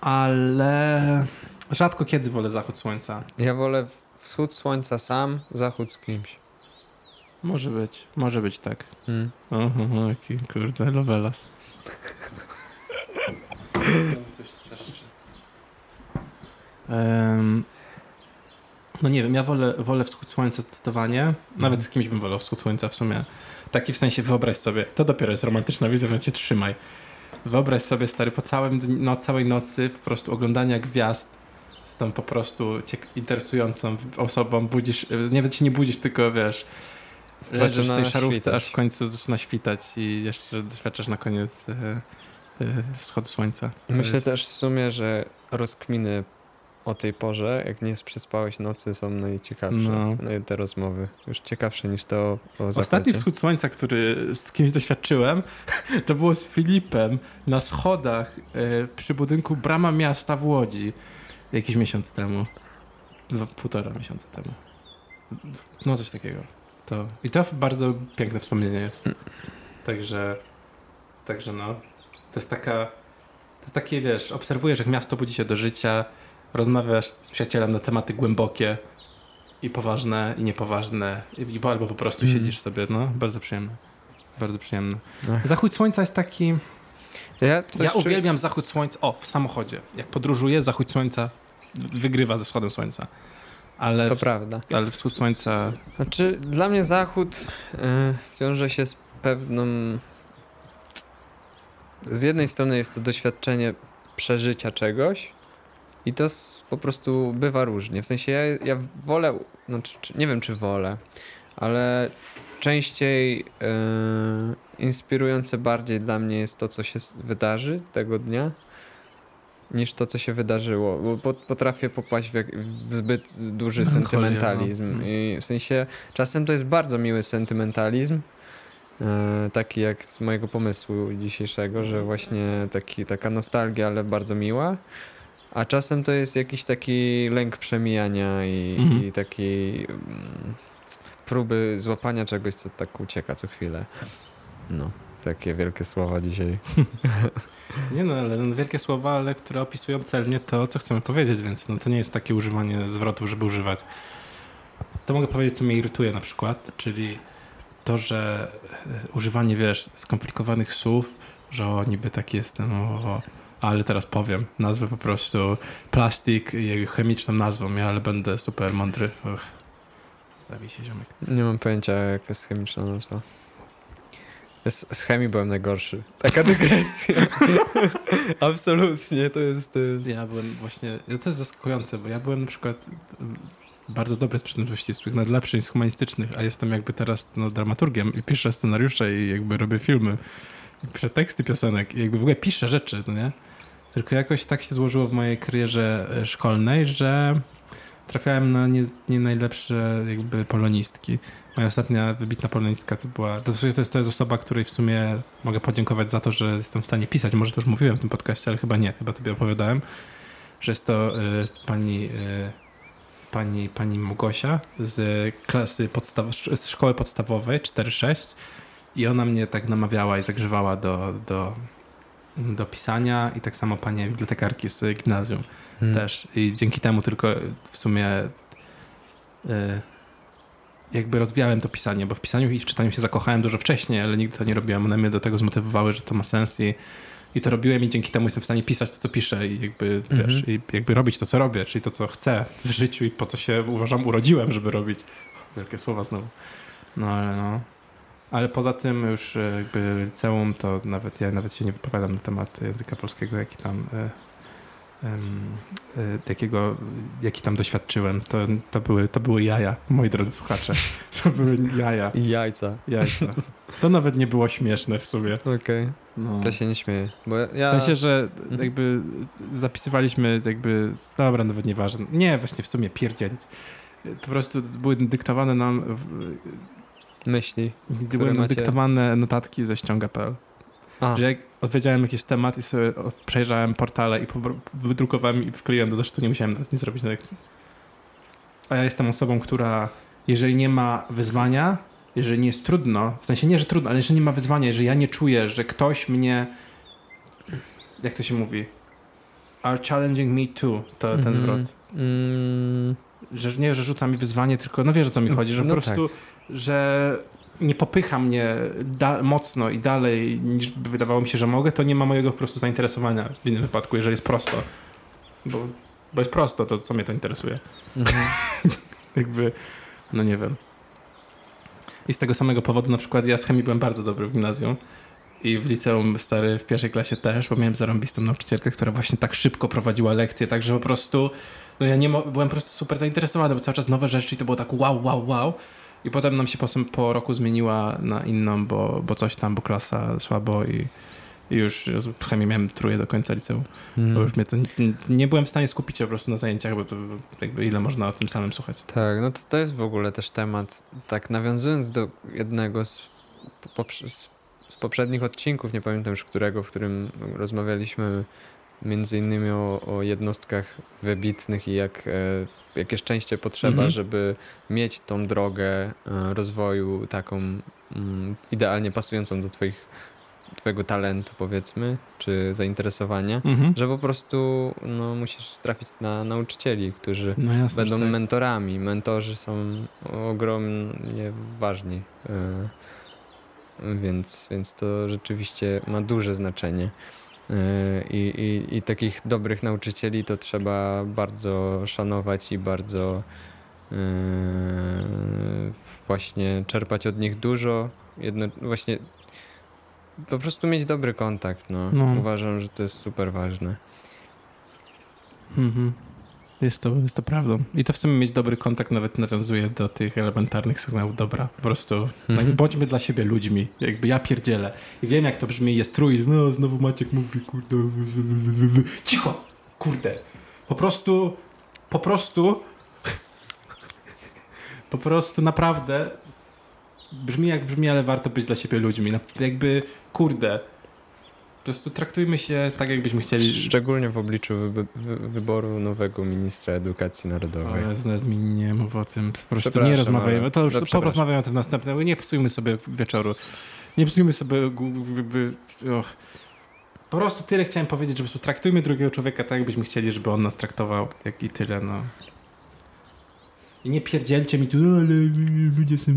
Speaker 2: ale rzadko kiedy wolę zachód słońca.
Speaker 1: Ja wolę wschód słońca sam, zachód z kimś.
Speaker 2: Może być, może być tak.
Speaker 1: Mm.
Speaker 2: Oho, jaki kurde, lovelas. coś trzeszczy. Um, no nie wiem, ja wolę, wolę wschód słońca zdecydowanie. Nawet z kimś bym wolał wschód słońca w sumie. Taki w sensie, wyobraź sobie, to dopiero jest romantyczna wizja, więc cię trzymaj. Wyobraź sobie, stary, po całym, no, całej nocy po prostu oglądania gwiazd z tą po prostu ciek- interesującą osobą budzisz, nawet się nie budzisz, tylko wiesz, leżysz w tej szarówce,
Speaker 1: świtać.
Speaker 2: aż w końcu zaczyna świtać i jeszcze doświadczasz na koniec e, e, wschodu słońca. To
Speaker 1: Myślę
Speaker 2: jest-
Speaker 1: też w sumie, że rozkminy o tej porze, jak nie przespałeś nocy, są najciekawsze.
Speaker 2: No.
Speaker 1: No. Te rozmowy. Już ciekawsze niż to o
Speaker 2: Ostatni wschód słońca, który z kimś doświadczyłem, to było z Filipem na schodach e, przy budynku Brama Miasta w Łodzi jakiś miesiąc temu. Dwa, półtora miesiąca temu. No coś takiego. To, I to bardzo piękne wspomnienie jest. Także, także no, to jest taka, to jest takie, wiesz, obserwujesz jak miasto budzi się do życia, rozmawiasz z przyjacielem na tematy głębokie i poważne i niepoważne, i, albo po prostu
Speaker 1: Mm.
Speaker 2: siedzisz sobie, no, bardzo przyjemne. Bardzo przyjemne.
Speaker 1: Ach.
Speaker 2: Zachód słońca jest taki...
Speaker 1: Ja,
Speaker 2: Ja uwielbiam zachód słońca. O, w samochodzie. Jak podróżuję, zachód słońca wygrywa ze wschodem słońca. Ale,
Speaker 1: To prawda.
Speaker 2: ale wschód słońca...
Speaker 1: Znaczy, dla mnie zachód y, wiąże się z pewną. Z jednej strony jest to doświadczenie przeżycia czegoś i to po prostu bywa różnie. W sensie ja, ja wolę, znaczy, czy- nie wiem czy wolę, ale częściej y, inspirujące bardziej dla mnie jest to, co się wydarzy tego dnia, niż to, co się wydarzyło. Bo pot- potrafię popaść w, jak, w zbyt duży sentymentalizm.
Speaker 2: no.
Speaker 1: I w sensie czasem to jest bardzo miły sentymentalizm. e, Taki jak z mojego pomysłu dzisiejszego, że właśnie taki, taka nostalgia, ale bardzo miła. A czasem to jest jakiś taki lęk przemijania i,
Speaker 2: Mhm.
Speaker 1: i taki mm, próby złapania czegoś, co tak ucieka co chwilę. No, takie wielkie słowa dzisiaj.
Speaker 2: Nie no, ale no, wielkie słowa, ale które opisują celnie to, co chcemy powiedzieć, więc no, to nie jest takie używanie zwrotów, żeby używać. To mogę powiedzieć, co mnie irytuje na przykład, czyli to, że e, używanie, wiesz, skomplikowanych słów, że o, niby tak jestem, o, o, ale teraz powiem, nazwę po prostu plastik i jego chemiczną nazwą, ja, ale będę super mądry. Uch. Zabij się, ziomek.
Speaker 1: Nie mam pojęcia, jaka jest chemiczna nazwa. Z, z chemii byłem najgorszy. Taka dygresja. Absolutnie, to jest... To jest...
Speaker 2: Ja byłem właśnie, to jest zaskakujące, bo ja byłem na przykład mm, bardzo dobry z przedmiotów ścisłych, najlepszy niż z humanistycznych, a jestem jakby teraz no, dramaturgiem i piszę scenariusze i jakby robię filmy, i piszę teksty piosenek i jakby w ogóle piszę rzeczy, no nie? Tylko jakoś tak się złożyło w mojej karierze e, szkolnej, że trafiałem na nie, nie najlepsze jakby polonistki. Moja ostatnia wybitna polonistka to była, to, jest, to jest osoba, której w sumie mogę podziękować za to, że jestem w stanie pisać. Może to już mówiłem w tym podcaście, ale chyba nie, chyba tobie opowiadałem, że jest to y, pani, y, pani, pani Małgosia z klasy podstaw, z szkoły podstawowej 4-6 i ona mnie tak namawiała i zagrzewała do, do, do pisania i tak samo pani bibliotekarki z gimnazjum
Speaker 1: Hmm.
Speaker 2: też. I dzięki temu tylko w sumie y, jakby rozwijałem to pisanie, bo w pisaniu i w czytaniu się zakochałem dużo wcześniej, ale nigdy to nie robiłem. One mnie do tego zmotywowały, że to ma sens i, i to robiłem i dzięki temu jestem w stanie pisać to, co piszę i jakby,
Speaker 1: Mhm.
Speaker 2: wiesz, i jakby robić to, co robię, czyli to, co chcę w życiu i po co się uważam urodziłem, żeby robić. Wielkie słowa znowu. No ale no. Ale poza tym już e, jakby liceum, to nawet ja nawet się nie wypowiadam na temat języka polskiego, jaki tam e, e, jakiego, jaki tam doświadczyłem. To, to, były, to były jaja, moi drodzy słuchacze. To były jaja.
Speaker 1: I jajca.
Speaker 2: Jajca. To nawet nie było śmieszne w sumie.
Speaker 1: Okej,
Speaker 2: No.
Speaker 1: to się nie śmieje. Bo ja...
Speaker 2: W sensie, że
Speaker 1: Mhm.
Speaker 2: jakby zapisywaliśmy jakby, dobra, nawet nieważne. Nie, właśnie w sumie pierdzielić. Po prostu były dyktowane nam,
Speaker 1: Myśli.
Speaker 2: były nam
Speaker 1: macie?
Speaker 2: dyktowane notatki ze ściąga.pl.
Speaker 1: A,
Speaker 2: Że jak odpowiedziałem jakiś temat i sobie przejrzałem portale i wydrukowałem i wkleiłem do zeszytu, nie musiałem nawet nic zrobić na lekcji. A ja jestem osobą, która jeżeli nie ma wyzwania, jeżeli nie jest trudno, w sensie nie, że trudno, ale jeżeli nie ma wyzwania, jeżeli ja nie czuję, że ktoś mnie, jak to się mówi, are challenging me too, to ten
Speaker 1: Mhm.
Speaker 2: zwrot.
Speaker 1: mm,
Speaker 2: Że nie, że rzuca mi wyzwanie, tylko no wiesz o co mi chodzi, że
Speaker 1: No
Speaker 2: po prostu, że nie popycha mnie mocno i dalej niż by wydawało mi się, że mogę, to nie ma mojego po prostu zainteresowania w innym wypadku, jeżeli jest prosto. Bo, bo jest prosto, to co mnie to interesuje.
Speaker 1: mhm.
Speaker 2: Jakby, no nie wiem. I z tego samego powodu na przykład ja z chemii byłem bardzo dobry w gimnazjum i w liceum stary w pierwszej klasie też, bo miałem zarąbistą nauczycielkę, która właśnie tak szybko prowadziła lekcje, tak że po prostu no ja nie byłem po prostu super zainteresowany, bo cały czas nowe rzeczy i to było tak wow, wow, wow. I potem nam się po, po roku zmieniła na inną, bo, bo coś tam, bo klasa słabo i, i już z chemii miałem truje do końca liceum. Bo
Speaker 1: Mhm.
Speaker 2: już mnie to nie, nie byłem w stanie skupić się po prostu na zajęciach, bo to jakby ile można o tym samym słuchać.
Speaker 1: Tak, no to, to jest w ogóle też temat, tak nawiązując do jednego z, poprze- z poprzednich odcinków, nie pamiętam już którego, w którym rozmawialiśmy między innymi o, o jednostkach wybitnych i jak, e, jakie szczęście potrzeba,
Speaker 2: Mhm.
Speaker 1: żeby mieć tą drogę e, rozwoju taką mm, idealnie pasującą do twoich, twojego talentu powiedzmy, czy zainteresowania,
Speaker 2: Mhm.
Speaker 1: że po prostu no, musisz trafić na nauczycieli, którzy
Speaker 2: No jasne,
Speaker 1: będą
Speaker 2: tak.
Speaker 1: mentorami. Mentorzy są ogromnie ważni. e, Więc, więc to rzeczywiście ma duże znaczenie. E, I, i, I takich dobrych nauczycieli to trzeba bardzo szanować i bardzo e, właśnie czerpać od nich dużo. Jedno, właśnie po prostu mieć dobry kontakt. No.
Speaker 2: No.
Speaker 1: Uważam, że to jest super ważne.
Speaker 2: Mhm. Jest to, jest to prawdą. I to w sumie mieć dobry kontakt nawet nawiązuje do tych elementarnych sygnałów dobra. Po prostu
Speaker 1: Mhm.
Speaker 2: no, bądźmy dla siebie ludźmi. Jakby ja pierdzielę. I wiem jak to brzmi, jest trój, no znowu Maciek mówi, kurde. Cicho! Kurde. Po prostu, po prostu, po prostu naprawdę brzmi jak brzmi, ale warto być dla siebie ludźmi. Na- Jakby, kurde. Prostu traktujmy się tak, jakbyśmy chcieli.
Speaker 1: Szczególnie w obliczu wyby- wy- wyboru nowego ministra edukacji narodowej.
Speaker 2: Jezu, nawet mi nie mów o tym. Po prostu nie rozmawiajmy.
Speaker 1: ale-
Speaker 2: To już
Speaker 1: no,
Speaker 2: porozmawiamy o tym następnego. Nie psujmy sobie wieczoru. Nie psujmy sobie... Po prostu tyle chciałem powiedzieć, że po prostu traktujmy drugiego człowieka tak, jakbyśmy chcieli, żeby on nas traktował, jak i tyle, no. I nie pierdzielcie mi tu, "O, ale ludzie są...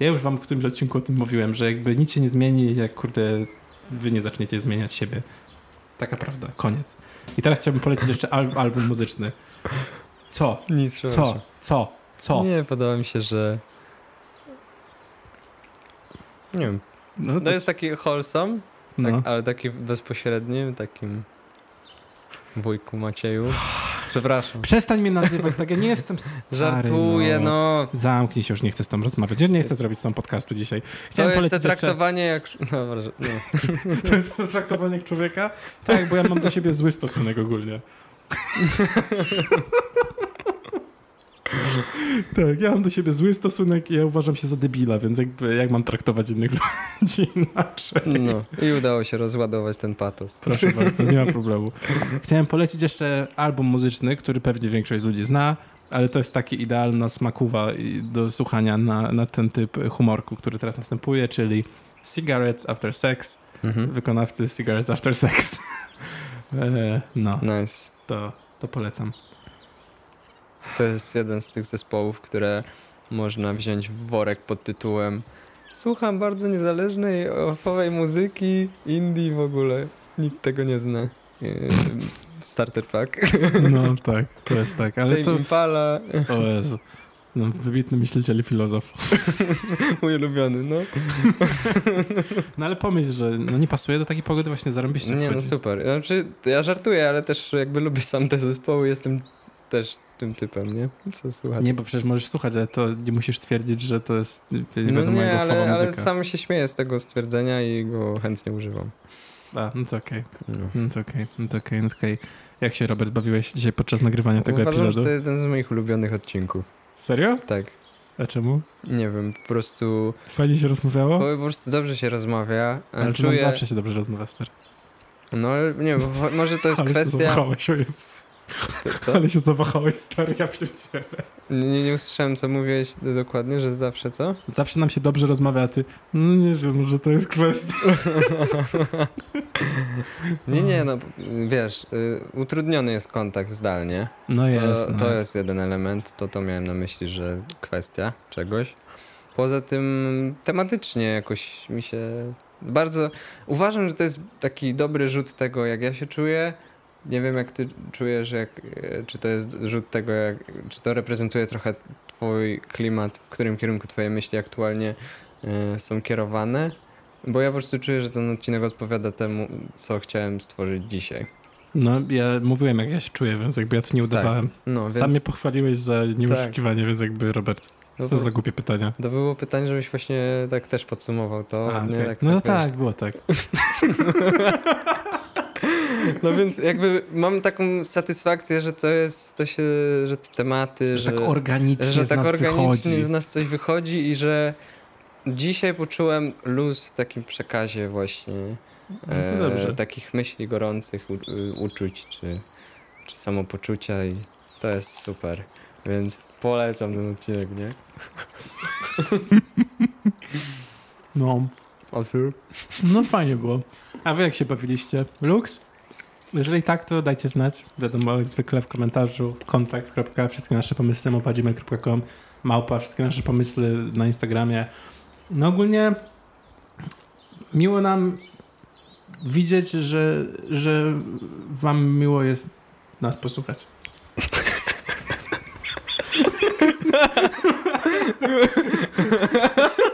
Speaker 2: Ja już wam w którymś odcinku o tym mówiłem, że jakby nic się nie zmieni, jak kurde wy nie zaczniecie zmieniać siebie. Taka prawda. Koniec. I teraz chciałbym polecić jeszcze al album muzyczny. Co?
Speaker 1: Nic,
Speaker 2: Co?
Speaker 1: przepraszam.
Speaker 2: Co? Co?
Speaker 1: Nie, podoba mi się, że... Nie wiem,
Speaker 2: No,
Speaker 1: to jest taki wholesome,
Speaker 2: no.
Speaker 1: tak, ale taki bezpośredni, takim wujku Macieju. Przepraszam.
Speaker 2: Przestań mnie nazywać, tak ja nie jestem stary,
Speaker 1: Żartuję, no.
Speaker 2: Zamknij się, już nie chcę z tobą rozmawiać. Ja nie chcę zrobić z tobą podcastu dzisiaj.
Speaker 1: To
Speaker 2: Chciałem
Speaker 1: jest te
Speaker 2: polecić jeszcze...
Speaker 1: traktowanie jak... No, nie.
Speaker 2: To jest traktowanie jak człowieka? Tak, bo ja mam do siebie zły stosunek ogólnie. tak, ja mam do siebie zły stosunek i ja uważam się za debila, więc jakby jak mam traktować innych ludzi inaczej?
Speaker 1: no. I udało się rozładować ten patos.
Speaker 2: Proszę bardzo, nie ma problemu. Chciałem polecić jeszcze album muzyczny, który pewnie większość ludzi zna, ale to jest taki idealna smakuwa do słuchania na, na ten typ humorku, który teraz następuje, czyli Cigarettes After Sex,
Speaker 1: Mhm.
Speaker 2: wykonawcy Cigarettes After Sex. E, no,
Speaker 1: Nice.
Speaker 2: to, to polecam.
Speaker 1: To jest jeden z tych zespołów, które można wziąć w worek pod tytułem Słucham bardzo niezależnej, ofowej muzyki, indie w ogóle. Nikt tego nie zna. Yy, Starter Pack.
Speaker 2: No tak, to jest tak, ale
Speaker 1: Tame
Speaker 2: to...
Speaker 1: Impala.
Speaker 2: O Jezu. No, wybitny myśliciel i filozof.
Speaker 1: Mój ulubiony, no.
Speaker 2: No ale pomyśl, że no, nie pasuje do takiej pogody właśnie zarąbiście
Speaker 1: Nie, no
Speaker 2: wchodzi.
Speaker 1: super. Znaczy, ja żartuję, ale też jakby lubię sam te zespoły, jestem też tym typem, nie? Co słuchać.
Speaker 2: Nie, bo przecież możesz słuchać, ale to nie musisz twierdzić, że to jest nie
Speaker 1: no nie, ale,
Speaker 2: ale,
Speaker 1: sam się śmieję z tego stwierdzenia i go chętnie używam.
Speaker 2: A, no to okej,
Speaker 1: No.
Speaker 2: no to okej, no to okej, no to okej. Jak się, Robert, bawiłeś dzisiaj podczas nagrywania tego
Speaker 1: Uważam, że
Speaker 2: epizodu?
Speaker 1: to jeden z moich ulubionych odcinków.
Speaker 2: Serio?
Speaker 1: Tak.
Speaker 2: A czemu?
Speaker 1: Nie wiem, po prostu,
Speaker 2: Fajnie się rozmawiało?
Speaker 1: po, po prostu dobrze się rozmawia.
Speaker 2: Ale
Speaker 1: czuję,
Speaker 2: zawsze się dobrze rozmawia, stary?
Speaker 1: No ale nie wiem, może to jest kwestia... Co?
Speaker 2: Ale się zawahałeś, stary, ja pierdzielę.
Speaker 1: Nie, nie usłyszałem, co mówiłeś dokładnie, że zawsze co?
Speaker 2: Zawsze nam się dobrze rozmawia, a ty, no nie wiem, może to jest kwestia.
Speaker 1: Nie, nie, no wiesz, y, utrudniony jest kontakt zdalnie.
Speaker 2: No
Speaker 1: To,
Speaker 2: jest, no
Speaker 1: to jest jeden element, to to miałem na myśli, że kwestia czegoś. Poza tym tematycznie jakoś mi się bardzo... Uważam, że to jest taki dobry rzut tego, jak ja się czuję. Nie wiem, jak ty czujesz, jak, e, czy to jest rzut tego, jak, czy to reprezentuje trochę twój klimat, w którym kierunku twoje myśli aktualnie e, są kierowane. Bo ja po prostu czuję, że ten odcinek odpowiada temu, co chciałem stworzyć dzisiaj.
Speaker 2: No, ja mówiłem, jak ja się czuję, więc jakby ja tu nie udawałem.
Speaker 1: No, więc
Speaker 2: Sam mnie pochwaliłeś za nieuszukiwanie, więc jakby, Robert,
Speaker 1: no
Speaker 2: co
Speaker 1: to-
Speaker 2: za głupie pytania.
Speaker 1: To było pytanie, żebyś właśnie tak też podsumował to.
Speaker 2: A,
Speaker 1: nie?
Speaker 2: okej.
Speaker 1: tak,
Speaker 2: no
Speaker 1: tak,
Speaker 2: tak,
Speaker 1: wiesz.
Speaker 2: było tak.
Speaker 1: No więc jakby mam taką satysfakcję, że to jest, to się, że te tematy,
Speaker 2: Że
Speaker 1: że,
Speaker 2: tak organicznie
Speaker 1: że
Speaker 2: z
Speaker 1: tak
Speaker 2: nas
Speaker 1: organicznie
Speaker 2: wychodzi.
Speaker 1: z nas coś wychodzi i że dzisiaj poczułem luz w takim przekazie właśnie
Speaker 2: No
Speaker 1: e, takich myśli gorących, u, uczuć czy, czy samopoczucia i to jest super. Więc polecam ten odcinek, nie?
Speaker 2: No,
Speaker 1: A ty?
Speaker 2: no fajnie było. A wy jak się bawiliście? Lux? Jeżeli tak, to dajcie znać. Wiadomo, jak zwykle w komentarzu kontakt. wszystkie nasze pomysły małpa.gmail.com małpa, wszystkie nasze pomysły na Instagramie. No ogólnie miło nam widzieć, że, że wam miło jest nas posłuchać.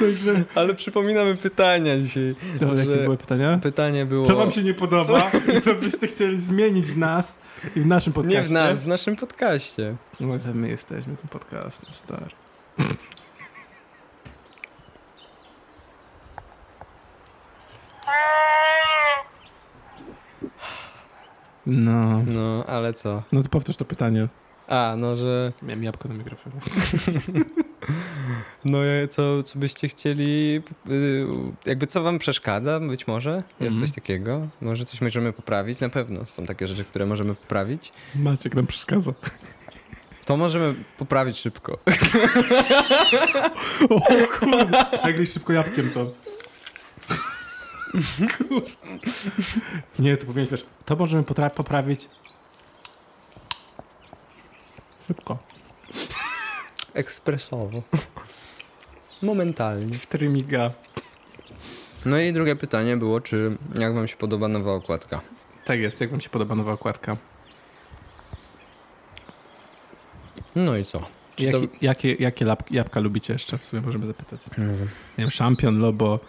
Speaker 2: Także,
Speaker 1: Ale przypominamy pytania dzisiaj.
Speaker 2: to, jakie były pytania?
Speaker 1: Pytanie było...
Speaker 2: Co wam się nie podoba i co byście chcieli zmienić w nas i w naszym podcaście?
Speaker 1: Nie w nas, w naszym podcaście.
Speaker 2: No, ale my jesteśmy tym podcastem, stary. No.
Speaker 1: No, ale co?
Speaker 2: No to powtórz to pytanie.
Speaker 1: A, no, że
Speaker 2: Miałem jabłko na mikrofonie.
Speaker 1: No e, co, co byście chcieli, y, jakby co wam przeszkadza być może? Jest
Speaker 2: Mhm.
Speaker 1: coś takiego? Może coś możemy poprawić? Na pewno są takie rzeczy, które możemy poprawić.
Speaker 2: Maciek nam przeszkadza.
Speaker 1: To możemy poprawić szybko.
Speaker 2: O kurde. Przegryź szybko jabłkiem to. Kurde. Nie, to powinieneś, wiesz, to możemy poprawić szybko.
Speaker 1: Ekspresowo. Momentalnie.
Speaker 2: Który miga.
Speaker 1: No i drugie pytanie było, czy jak wam się podoba nowa okładka?
Speaker 2: Tak jest, jak wam się podoba nowa okładka?
Speaker 1: No i co? Czy
Speaker 2: Jakie,
Speaker 1: to...
Speaker 2: jakie, jakie jabłka lubicie jeszcze? W sumie możemy zapytać.
Speaker 1: Nie wiem.
Speaker 2: Nie wiem, szampion, lobo.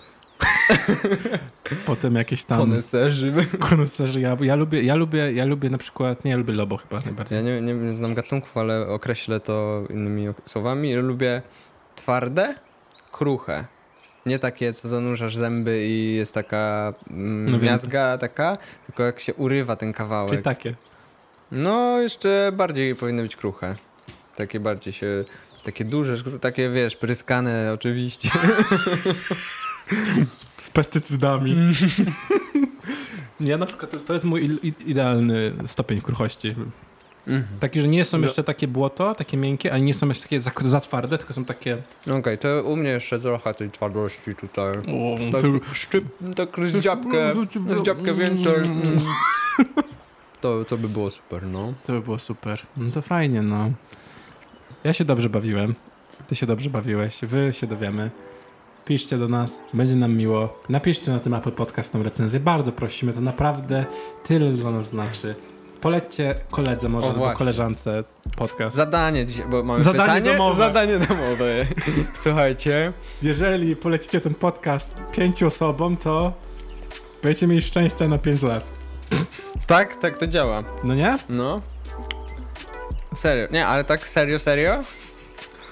Speaker 2: Potem jakieś tam
Speaker 1: Koneserzy.
Speaker 2: koneserzy. Ja, ja, lubię, ja, lubię, ja lubię na przykład, nie, ja lubię lobo chyba najbardziej.
Speaker 1: Ja nie, nie znam gatunków, ale określę to innymi słowami. Lubię twarde, kruche. Nie takie, co zanurzasz zęby i jest taka mm,
Speaker 2: No
Speaker 1: miazga taka, tylko jak się urywa ten kawałek.
Speaker 2: Czyli takie.
Speaker 1: No, jeszcze bardziej powinny być kruche. Takie bardziej się, takie duże, takie wiesz, pryskane oczywiście.
Speaker 2: Z pestycydami. ja na przykład, to- to jest mój idealny stopień kruchości.
Speaker 1: Mhm.
Speaker 2: Taki, że nie są
Speaker 1: No.
Speaker 2: jeszcze takie błoto, takie miękkie, ale nie są jeszcze takie za, za twarde, tylko są takie...
Speaker 1: Okej, to u mnie jeszcze trochę tej twardości tutaj.
Speaker 2: O,
Speaker 1: Tak, szczyp, tak z dziabkę, z dziabkę więcej. To, to by było super, no.
Speaker 2: To by było super. No to fajnie, no. Ja się dobrze bawiłem. Ty się dobrze bawiłeś. Wy się dowiemy. Piszcie do nas, będzie nam miło. Napiszcie na tym Apple Podcast tą recenzję. Bardzo prosimy, to naprawdę tyle dla nas znaczy. Polećcie koledze może
Speaker 1: O,
Speaker 2: albo koleżance podcast.
Speaker 1: Zadanie dzisiaj, bo mamy
Speaker 2: Zadanie
Speaker 1: pytanie.
Speaker 2: domowe.
Speaker 1: Zadanie domowe. Słuchajcie.
Speaker 2: Jeżeli polecicie ten podcast pięciu osobom, to będziecie mieli szczęścia na 5 lat.
Speaker 1: Tak, tak to działa.
Speaker 2: No nie?
Speaker 1: No. Serio. Nie, ale tak serio, serio?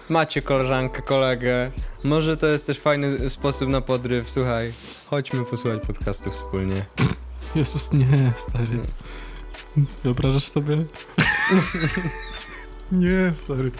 Speaker 1: Macie koleżankę, kolegę. Może to jest też fajny sposób na podryw. Słuchaj, chodźmy posłuchać podcastu wspólnie.
Speaker 2: Jezus, nie, stary. Wyobrażasz sobie? nie, stary.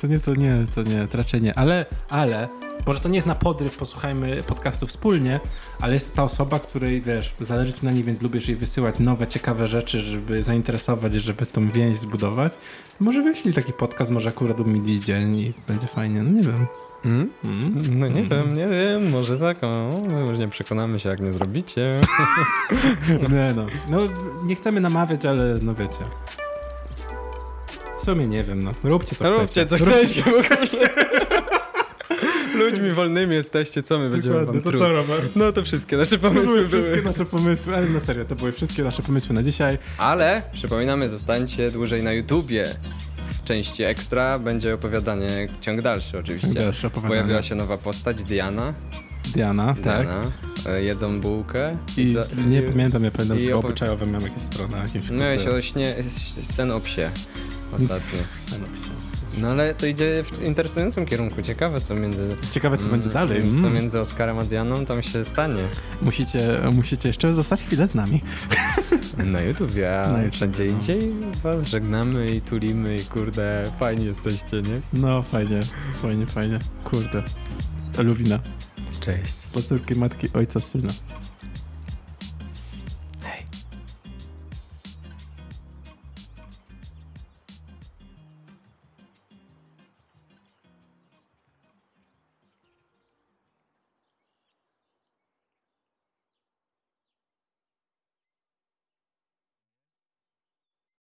Speaker 2: To nie, to nie, to nie, to raczej nie. Ale, ale, może to nie jest na podryw, posłuchajmy podcastu wspólnie, ale jest to ta osoba, której, wiesz, zależy ci na niej, więc lubisz jej wysyłać nowe, ciekawe rzeczy, żeby zainteresować, żeby tą więź zbudować. Może wyślij taki podcast, może akurat umili dzień i będzie fajnie, no nie wiem.
Speaker 1: Mm?
Speaker 2: Mm?
Speaker 1: No nie
Speaker 2: Mm.
Speaker 1: wiem, nie wiem, może tak, o, my już nie przekonamy się jak nie zrobicie.
Speaker 2: Nie no. no, nie chcemy namawiać, ale no wiecie. Sumie nie wiem, no. Róbcie co
Speaker 1: Róbcie
Speaker 2: chcecie.
Speaker 1: co chcecie. w ogóle. Ludźmi wolnymi jesteście, co my będziemy wam
Speaker 2: to
Speaker 1: truć?
Speaker 2: co Robert?
Speaker 1: No to wszystkie nasze
Speaker 2: To
Speaker 1: pomysły
Speaker 2: były
Speaker 1: były.
Speaker 2: wszystkie nasze pomysły, ale na serio, to były wszystkie nasze pomysły na dzisiaj.
Speaker 1: Ale przypominamy, zostańcie dłużej na YouTubie. W części ekstra będzie opowiadanie, ciąg dalszy oczywiście.
Speaker 2: Ciąg dalszy opowiadanie.
Speaker 1: Pojawiła się nowa postać, Diana.
Speaker 2: Diana, tak.
Speaker 1: Diana. E, Jedzą bułkę.
Speaker 2: I
Speaker 1: co-
Speaker 2: nie pamiętam, ja pamiętam
Speaker 1: i
Speaker 2: tylko obyczajowe miałem jakieś strony. Jakimś
Speaker 1: Miałeś o śnie, scen o psie ostatnio. No ale to idzie w interesującym kierunku. Ciekawe co między...
Speaker 2: Ciekawe, co będzie dalej.
Speaker 1: Co
Speaker 2: Mm.
Speaker 1: między Oskarem a Dianą tam się stanie.
Speaker 2: Musicie, musicie jeszcze zostać chwilę z nami.
Speaker 1: Na YouTubie, a
Speaker 2: Na YouTubie,
Speaker 1: wszędzie
Speaker 2: no.
Speaker 1: indziej was żegnamy i tulimy i kurde, fajni jesteście, nie?
Speaker 2: No, fajnie, fajnie, fajnie. Kurde. Luwina.
Speaker 1: Cześć.
Speaker 2: Dla córki, matki, ojca, syna.